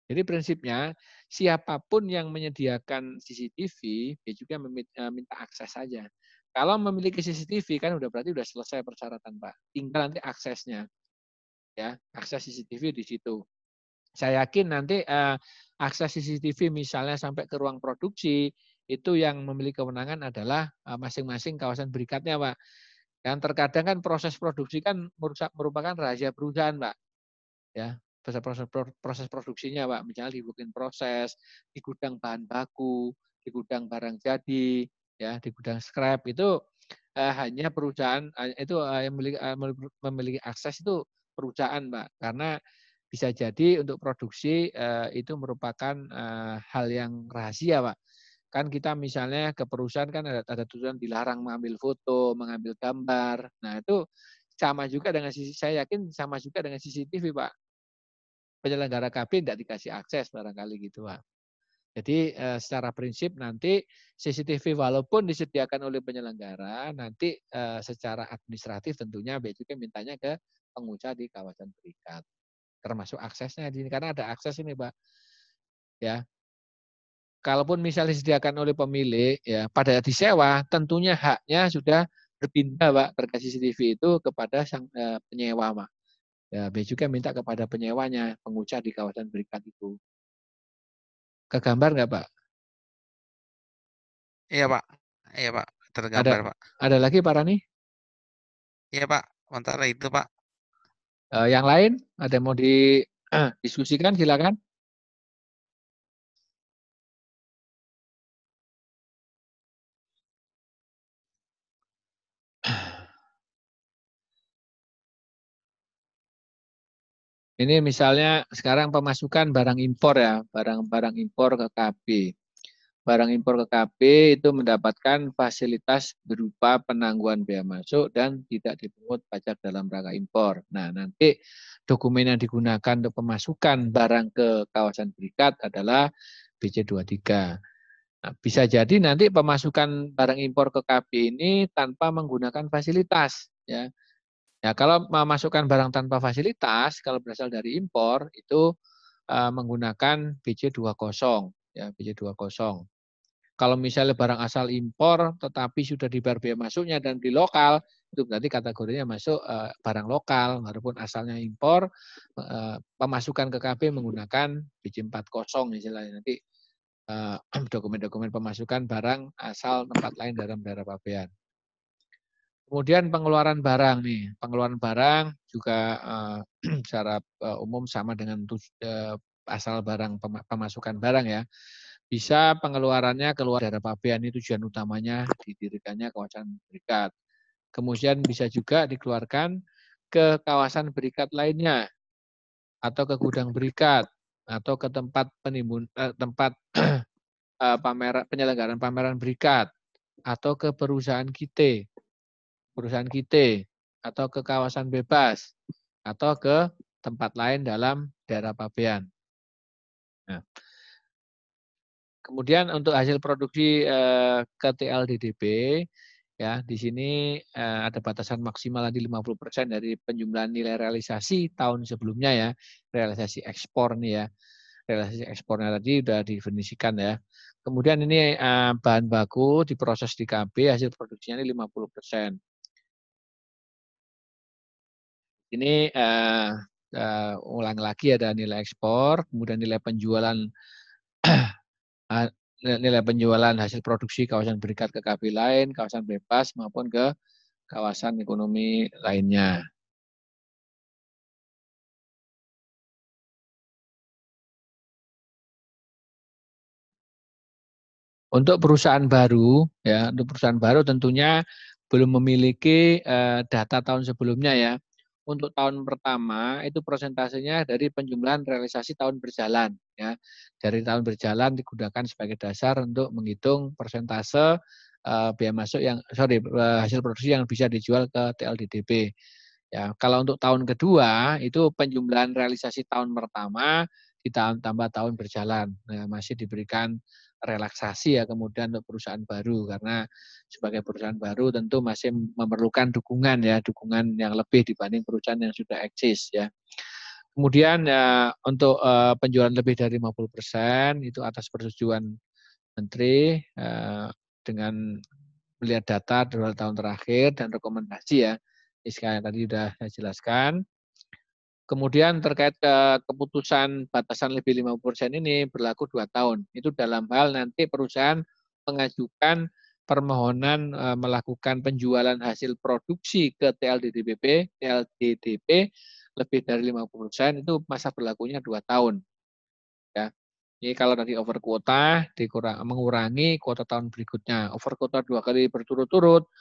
Jadi prinsipnya siapa pun yang menyediakan CCTV dia juga eh, minta akses saja. Kalau memiliki CCTV kan udah berarti udah selesai persyaratan Pak. Tinggal nanti aksesnya. Ya, akses CCTV di situ. Saya yakin nanti uh, akses CCTV misalnya sampai ke ruang produksi itu yang memiliki kewenangan adalah uh, masing-masing kawasan berikatnya, Pak. Dan terkadang kan proses produksi kan merupakan rahasia perusahaan, Pak. Ya, proses proses proses produksinya, Pak. Misalnya di working proses, di gudang bahan baku, di gudang barang jadi, ya, di gudang scrap itu uh, hanya perusahaan uh, itu uh, yang memiliki, uh, memiliki akses itu perusahaan, Pak. Karena bisa jadi untuk produksi uh, itu merupakan uh, hal yang rahasia, Pak. Kan kita misalnya ke perusahaan kan ada, ada tujuan dilarang mengambil foto, mengambil gambar. Nah, itu sama juga dengan sisi saya yakin sama juga dengan CCTV, Pak. Penyelenggara KB tidak dikasih akses barangkali gitu, Pak. Jadi eh, secara prinsip nanti CCTV walaupun disediakan oleh penyelenggara, nanti eh, secara administratif tentunya Bea Cukai mintanya ke pengusaha di kawasan berikat. Termasuk aksesnya di sini karena ada akses ini, Pak. Ya. Kalaupun misalnya disediakan oleh pemilik ya pada disewa, tentunya haknya sudah berpindah, Pak, terkait CCTV itu kepada sang eh, penyewa, Pak. Ya, Bea Cukai minta kepada penyewanya, pengusaha di kawasan berikat itu. Ke gambar nggak Pak? Iya Pak, iya Pak, tergambar ada, Pak. Ada lagi Pak Rani? Iya Pak, sementara itu Pak. Uh, yang lain ada yang mau didiskusikan silakan. Ini misalnya sekarang pemasukan barang impor ya, barang-barang impor ke KB. Barang impor ke KB itu mendapatkan fasilitas berupa penangguhan bea masuk dan tidak dipungut pajak dalam rangka impor. Nah, nanti dokumen yang digunakan untuk pemasukan barang ke kawasan berikat adalah BC23. Nah, bisa jadi nanti pemasukan barang impor ke KB ini tanpa menggunakan fasilitas ya Ya, kalau memasukkan barang tanpa fasilitas, kalau berasal dari impor itu uh, menggunakan BC20 ya, BC20. Kalau misalnya barang asal impor tetapi sudah dibayar biaya masuknya dan di lokal, itu berarti kategorinya masuk uh, barang lokal walaupun asalnya impor, uh, pemasukan ke KB menggunakan BC40 istilahnya nanti dokumen-dokumen uh, pemasukan barang asal tempat lain dalam daerah pabean. Kemudian pengeluaran barang nih, pengeluaran barang juga secara umum sama dengan asal barang pemasukan barang ya. Bisa pengeluarannya keluar dari pabean ini tujuan utamanya didirikannya kawasan berikat. Kemudian bisa juga dikeluarkan ke kawasan berikat lainnya atau ke gudang berikat atau ke tempat penimbun eh, tempat pameran penyelenggaraan pameran berikat atau ke perusahaan kita perusahaan kita atau ke kawasan bebas atau ke tempat lain dalam daerah pabean. Nah, kemudian untuk hasil produksi eh, ke TLDDP ya di sini eh, ada batasan maksimal di 50% dari penjumlahan nilai realisasi tahun sebelumnya ya. Realisasi ekspor nih ya. Realisasi ekspornya tadi sudah definisikan ya. Kemudian ini eh, bahan baku diproses di KB hasil produksinya ini 50% Ini uh, uh, ulang lagi ada nilai ekspor, kemudian nilai penjualan nilai penjualan hasil produksi kawasan berikat ke KB lain, kawasan bebas maupun ke kawasan ekonomi lainnya. Untuk perusahaan baru, ya, untuk perusahaan baru tentunya belum memiliki uh, data tahun sebelumnya ya untuk tahun pertama itu persentasenya dari penjumlahan realisasi tahun berjalan ya. Dari tahun berjalan digunakan sebagai dasar untuk menghitung persentase uh, biaya masuk yang sorry uh, hasil produksi yang bisa dijual ke TLDDP. Ya, kalau untuk tahun kedua itu penjumlahan realisasi tahun pertama ditambah tahun berjalan. Nah, masih diberikan relaksasi ya kemudian untuk perusahaan baru karena sebagai perusahaan baru tentu masih memerlukan dukungan ya dukungan yang lebih dibanding perusahaan yang sudah eksis ya. Kemudian ya untuk uh, penjualan lebih dari 50% itu atas persetujuan menteri uh, dengan melihat data dua tahun terakhir dan rekomendasi ya. Ini sekali tadi sudah saya jelaskan. Kemudian terkait ke keputusan batasan lebih 50% ini berlaku dua tahun. Itu dalam hal nanti perusahaan mengajukan permohonan e, melakukan penjualan hasil produksi ke TLDDP, TLDDP lebih dari 50% itu masa berlakunya dua tahun. Ya. Ini kalau tadi over kuota dikurang, mengurangi kuota tahun berikutnya. Over kuota dua kali berturut-turut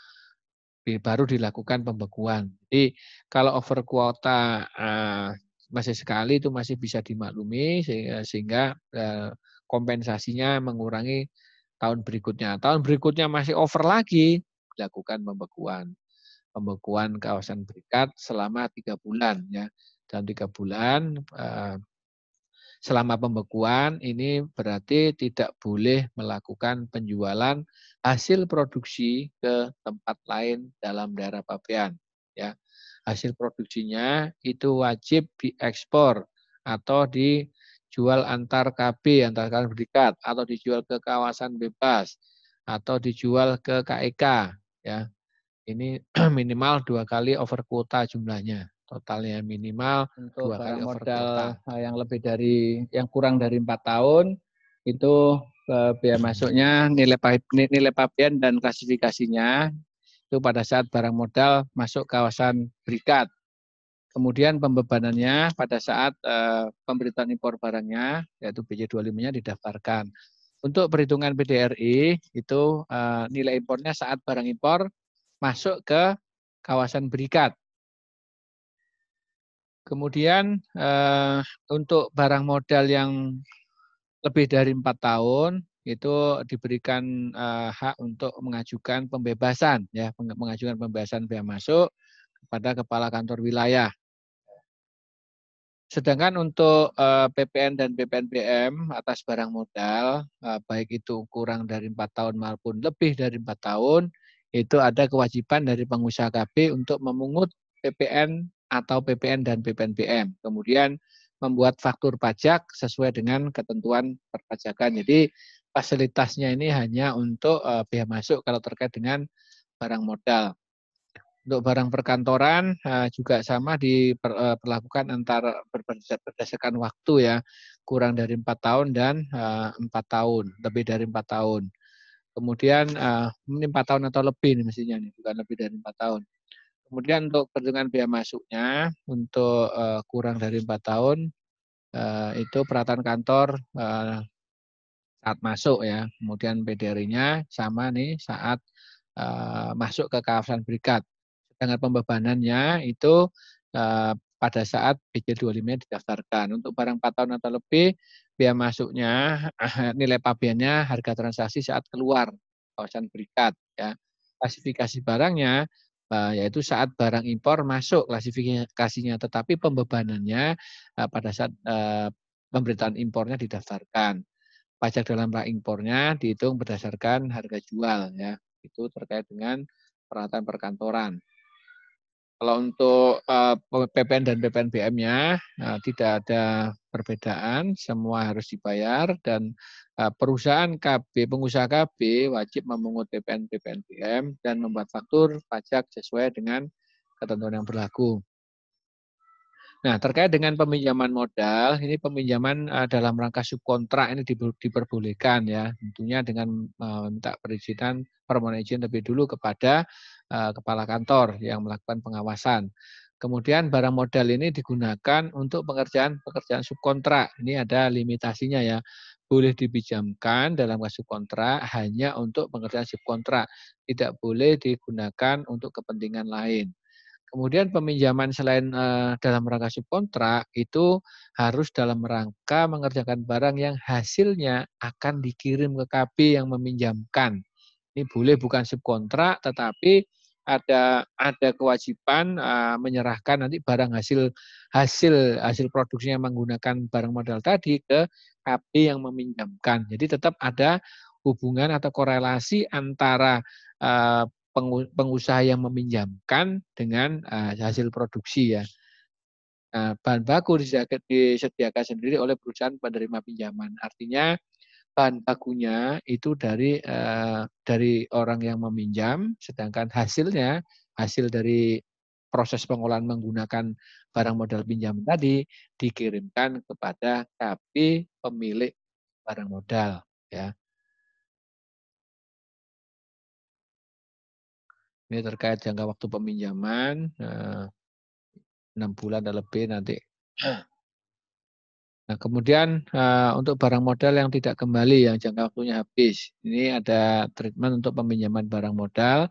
baru dilakukan pembekuan. Jadi kalau over kuota uh, masih sekali itu masih bisa dimaklumi sehingga, uh, kompensasinya mengurangi tahun berikutnya. Tahun berikutnya masih over lagi, dilakukan pembekuan. Pembekuan kawasan berikat selama tiga bulan ya. Dalam tiga bulan uh, selama pembekuan ini berarti tidak boleh melakukan penjualan hasil produksi ke tempat lain dalam daerah pabean ya. Hasil produksinya itu wajib diekspor atau dijual antar KB antar kalian berikat atau dijual ke kawasan bebas atau dijual ke KEK ya. Ini minimal dua kali over kuota jumlahnya totalnya minimal untuk dua kali modal eh, yang lebih dari yang kurang dari empat tahun itu biaya masuknya nilai nilai pabean dan klasifikasinya itu pada saat barang modal masuk kawasan berikat. Kemudian pembebanannya pada saat uh, pemberitaan impor barangnya yaitu BJ25-nya didaftarkan. Untuk perhitungan PDRI itu uh, nilai impornya saat barang impor masuk ke kawasan berikat. Kemudian eh, untuk barang modal yang lebih dari empat tahun itu diberikan eh, hak untuk mengajukan pembebasan ya mengajukan pembebasan biaya masuk kepada kepala kantor wilayah. Sedangkan untuk eh, PPN dan PPNBM atas barang modal eh, baik itu kurang dari empat tahun maupun lebih dari empat tahun itu ada kewajiban dari pengusaha KB untuk memungut PPN atau PPN dan PPNBM. Kemudian membuat faktur pajak sesuai dengan ketentuan perpajakan. Jadi fasilitasnya ini hanya untuk uh, biaya masuk kalau terkait dengan barang modal. Untuk barang perkantoran uh, juga sama diperlakukan uh, antara berdasarkan waktu ya, kurang dari empat tahun dan empat uh, tahun, lebih dari empat tahun. Kemudian uh, tahun atau lebih nih mestinya nih, bukan lebih dari empat tahun. Kemudian untuk perhitungan biaya masuknya untuk uh, kurang dari empat tahun uh, itu peralatan kantor uh, saat masuk ya. Kemudian PDR-nya sama nih saat uh, masuk ke kawasan berikat. Sedangkan pembebanannya itu uh, pada saat BJ25 didaftarkan. Untuk barang 4 tahun atau lebih, biaya masuknya, nilai pabeannya, harga transaksi saat keluar kawasan berikat. Ya. Klasifikasi barangnya yaitu saat barang impor masuk klasifikasinya, tetapi pembebanannya pada saat pemberitaan impornya didaftarkan. Pajak dalam rangka impornya dihitung berdasarkan harga jual ya. Itu terkait dengan peralatan perkantoran. Kalau untuk uh, PPN dan PPNBM-nya uh, tidak ada perbedaan, semua harus dibayar dan uh, perusahaan KB, pengusaha KB wajib memungut PPN PPNBM dan membuat faktur pajak sesuai dengan ketentuan yang berlaku. Nah, terkait dengan peminjaman modal, ini peminjaman uh, dalam rangka subkontrak ini diperbolehkan ya, tentunya dengan meminta uh, perizinan permohonan izin lebih dulu kepada Eh, kepala kantor yang melakukan pengawasan. Kemudian barang modal ini digunakan untuk pengerjaan pekerjaan subkontrak. Ini ada limitasinya ya. Boleh dipinjamkan dalam kasus kontrak hanya untuk pengerjaan subkontrak. Tidak boleh digunakan untuk kepentingan lain. Kemudian peminjaman selain uh, dalam rangka subkontrak itu harus dalam rangka mengerjakan barang yang hasilnya akan dikirim ke KB yang meminjamkan. Ini boleh bukan subkontrak, tetapi ada ada kewajiban uh, menyerahkan nanti barang hasil hasil hasil produksinya menggunakan barang modal tadi ke KP yang meminjamkan. Jadi tetap ada hubungan atau korelasi antara uh, pengusaha yang meminjamkan dengan uh, hasil produksi ya. Nah, bahan baku disediakan, sendiri oleh perusahaan penerima pinjaman. Artinya bahan bakunya itu dari uh, dari orang yang meminjam, sedangkan hasilnya hasil dari proses pengolahan menggunakan barang modal pinjam tadi dikirimkan kepada KP pemilik barang modal ya. Ini terkait jangka waktu peminjaman eh, enam bulan dan lebih nanti Nah, kemudian uh, untuk barang modal yang tidak kembali yang jangka waktunya habis. Ini ada treatment untuk peminjaman barang modal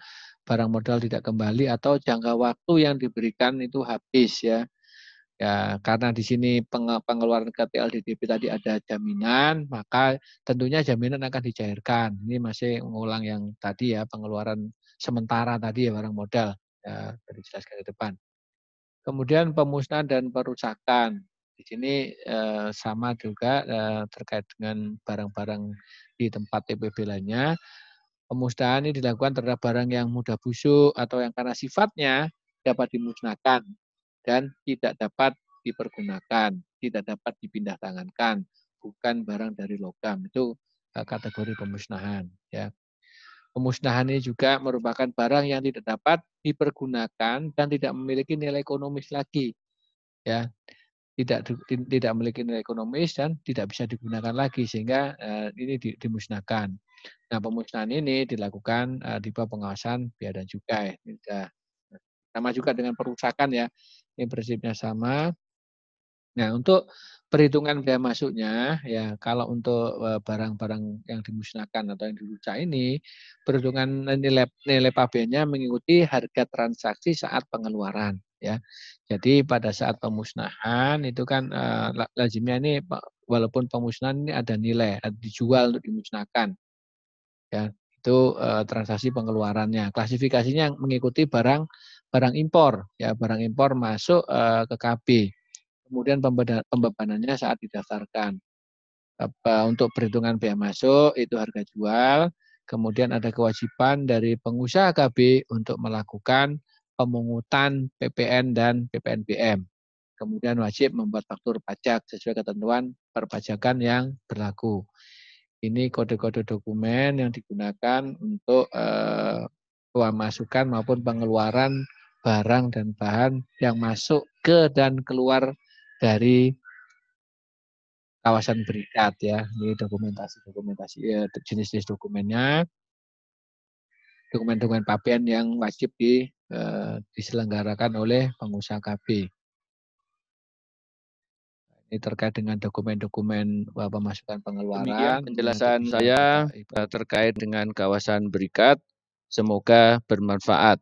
barang modal tidak kembali atau jangka waktu yang diberikan itu habis ya. Ya, karena di sini pengeluaran KTLDDP tadi ada jaminan, maka tentunya jaminan akan dicairkan. Ini masih mengulang yang tadi ya, pengeluaran sementara tadi ya barang modal. Ya, dijelaskan ke depan. Kemudian pemusnahan dan perusakan. Di sini eh, sama juga eh, terkait dengan barang-barang di tempat TPB lainnya. Pemusnahan ini dilakukan terhadap barang yang mudah busuk atau yang karena sifatnya dapat dimusnahkan dan tidak dapat dipergunakan, tidak dapat dipindah tangankan, bukan barang dari logam. Itu eh, kategori pemusnahan. Ya. Pemusnahan ini juga merupakan barang yang tidak dapat dipergunakan dan tidak memiliki nilai ekonomis lagi. Ya, tidak tidak memiliki nilai ekonomis dan tidak bisa digunakan lagi sehingga uh, ini dimusnahkan. Nah, pemusnahan ini dilakukan uh, di bawah pengawasan biaya dan cukai. Sama juga dengan perusakan ya. Ini prinsipnya sama. Nah, untuk perhitungan biaya masuknya ya kalau untuk e, barang-barang yang dimusnahkan atau yang dirusak ini perhitungan nilai nilai pabennya mengikuti harga transaksi saat pengeluaran ya. Jadi pada saat pemusnahan itu kan uh, lazimnya ini walaupun pemusnahan ini ada nilai dijual untuk dimusnahkan. Ya, itu uh, transaksi pengeluarannya. Klasifikasinya mengikuti barang barang impor ya, barang impor masuk uh, ke KB kemudian pembebanannya saat didaftarkan. Untuk perhitungan biaya masuk itu harga jual, kemudian ada kewajiban dari pengusaha KB untuk melakukan pemungutan PPN dan PPNBM. Kemudian wajib membuat faktur pajak sesuai ketentuan perpajakan yang berlaku. Ini kode-kode dokumen yang digunakan untuk eh, pemasukan maupun pengeluaran barang dan bahan yang masuk ke dan keluar dari kawasan berikat ya. Ini dokumentasi-dokumentasi ya, jenis-jenis dokumennya. Dokumen-dokumen pabean yang wajib di, eh, diselenggarakan oleh pengusaha KB. Ini terkait dengan dokumen-dokumen pemasukan pengeluaran. Demikian penjelasan saya eh, terkait dengan kawasan berikat. Semoga bermanfaat.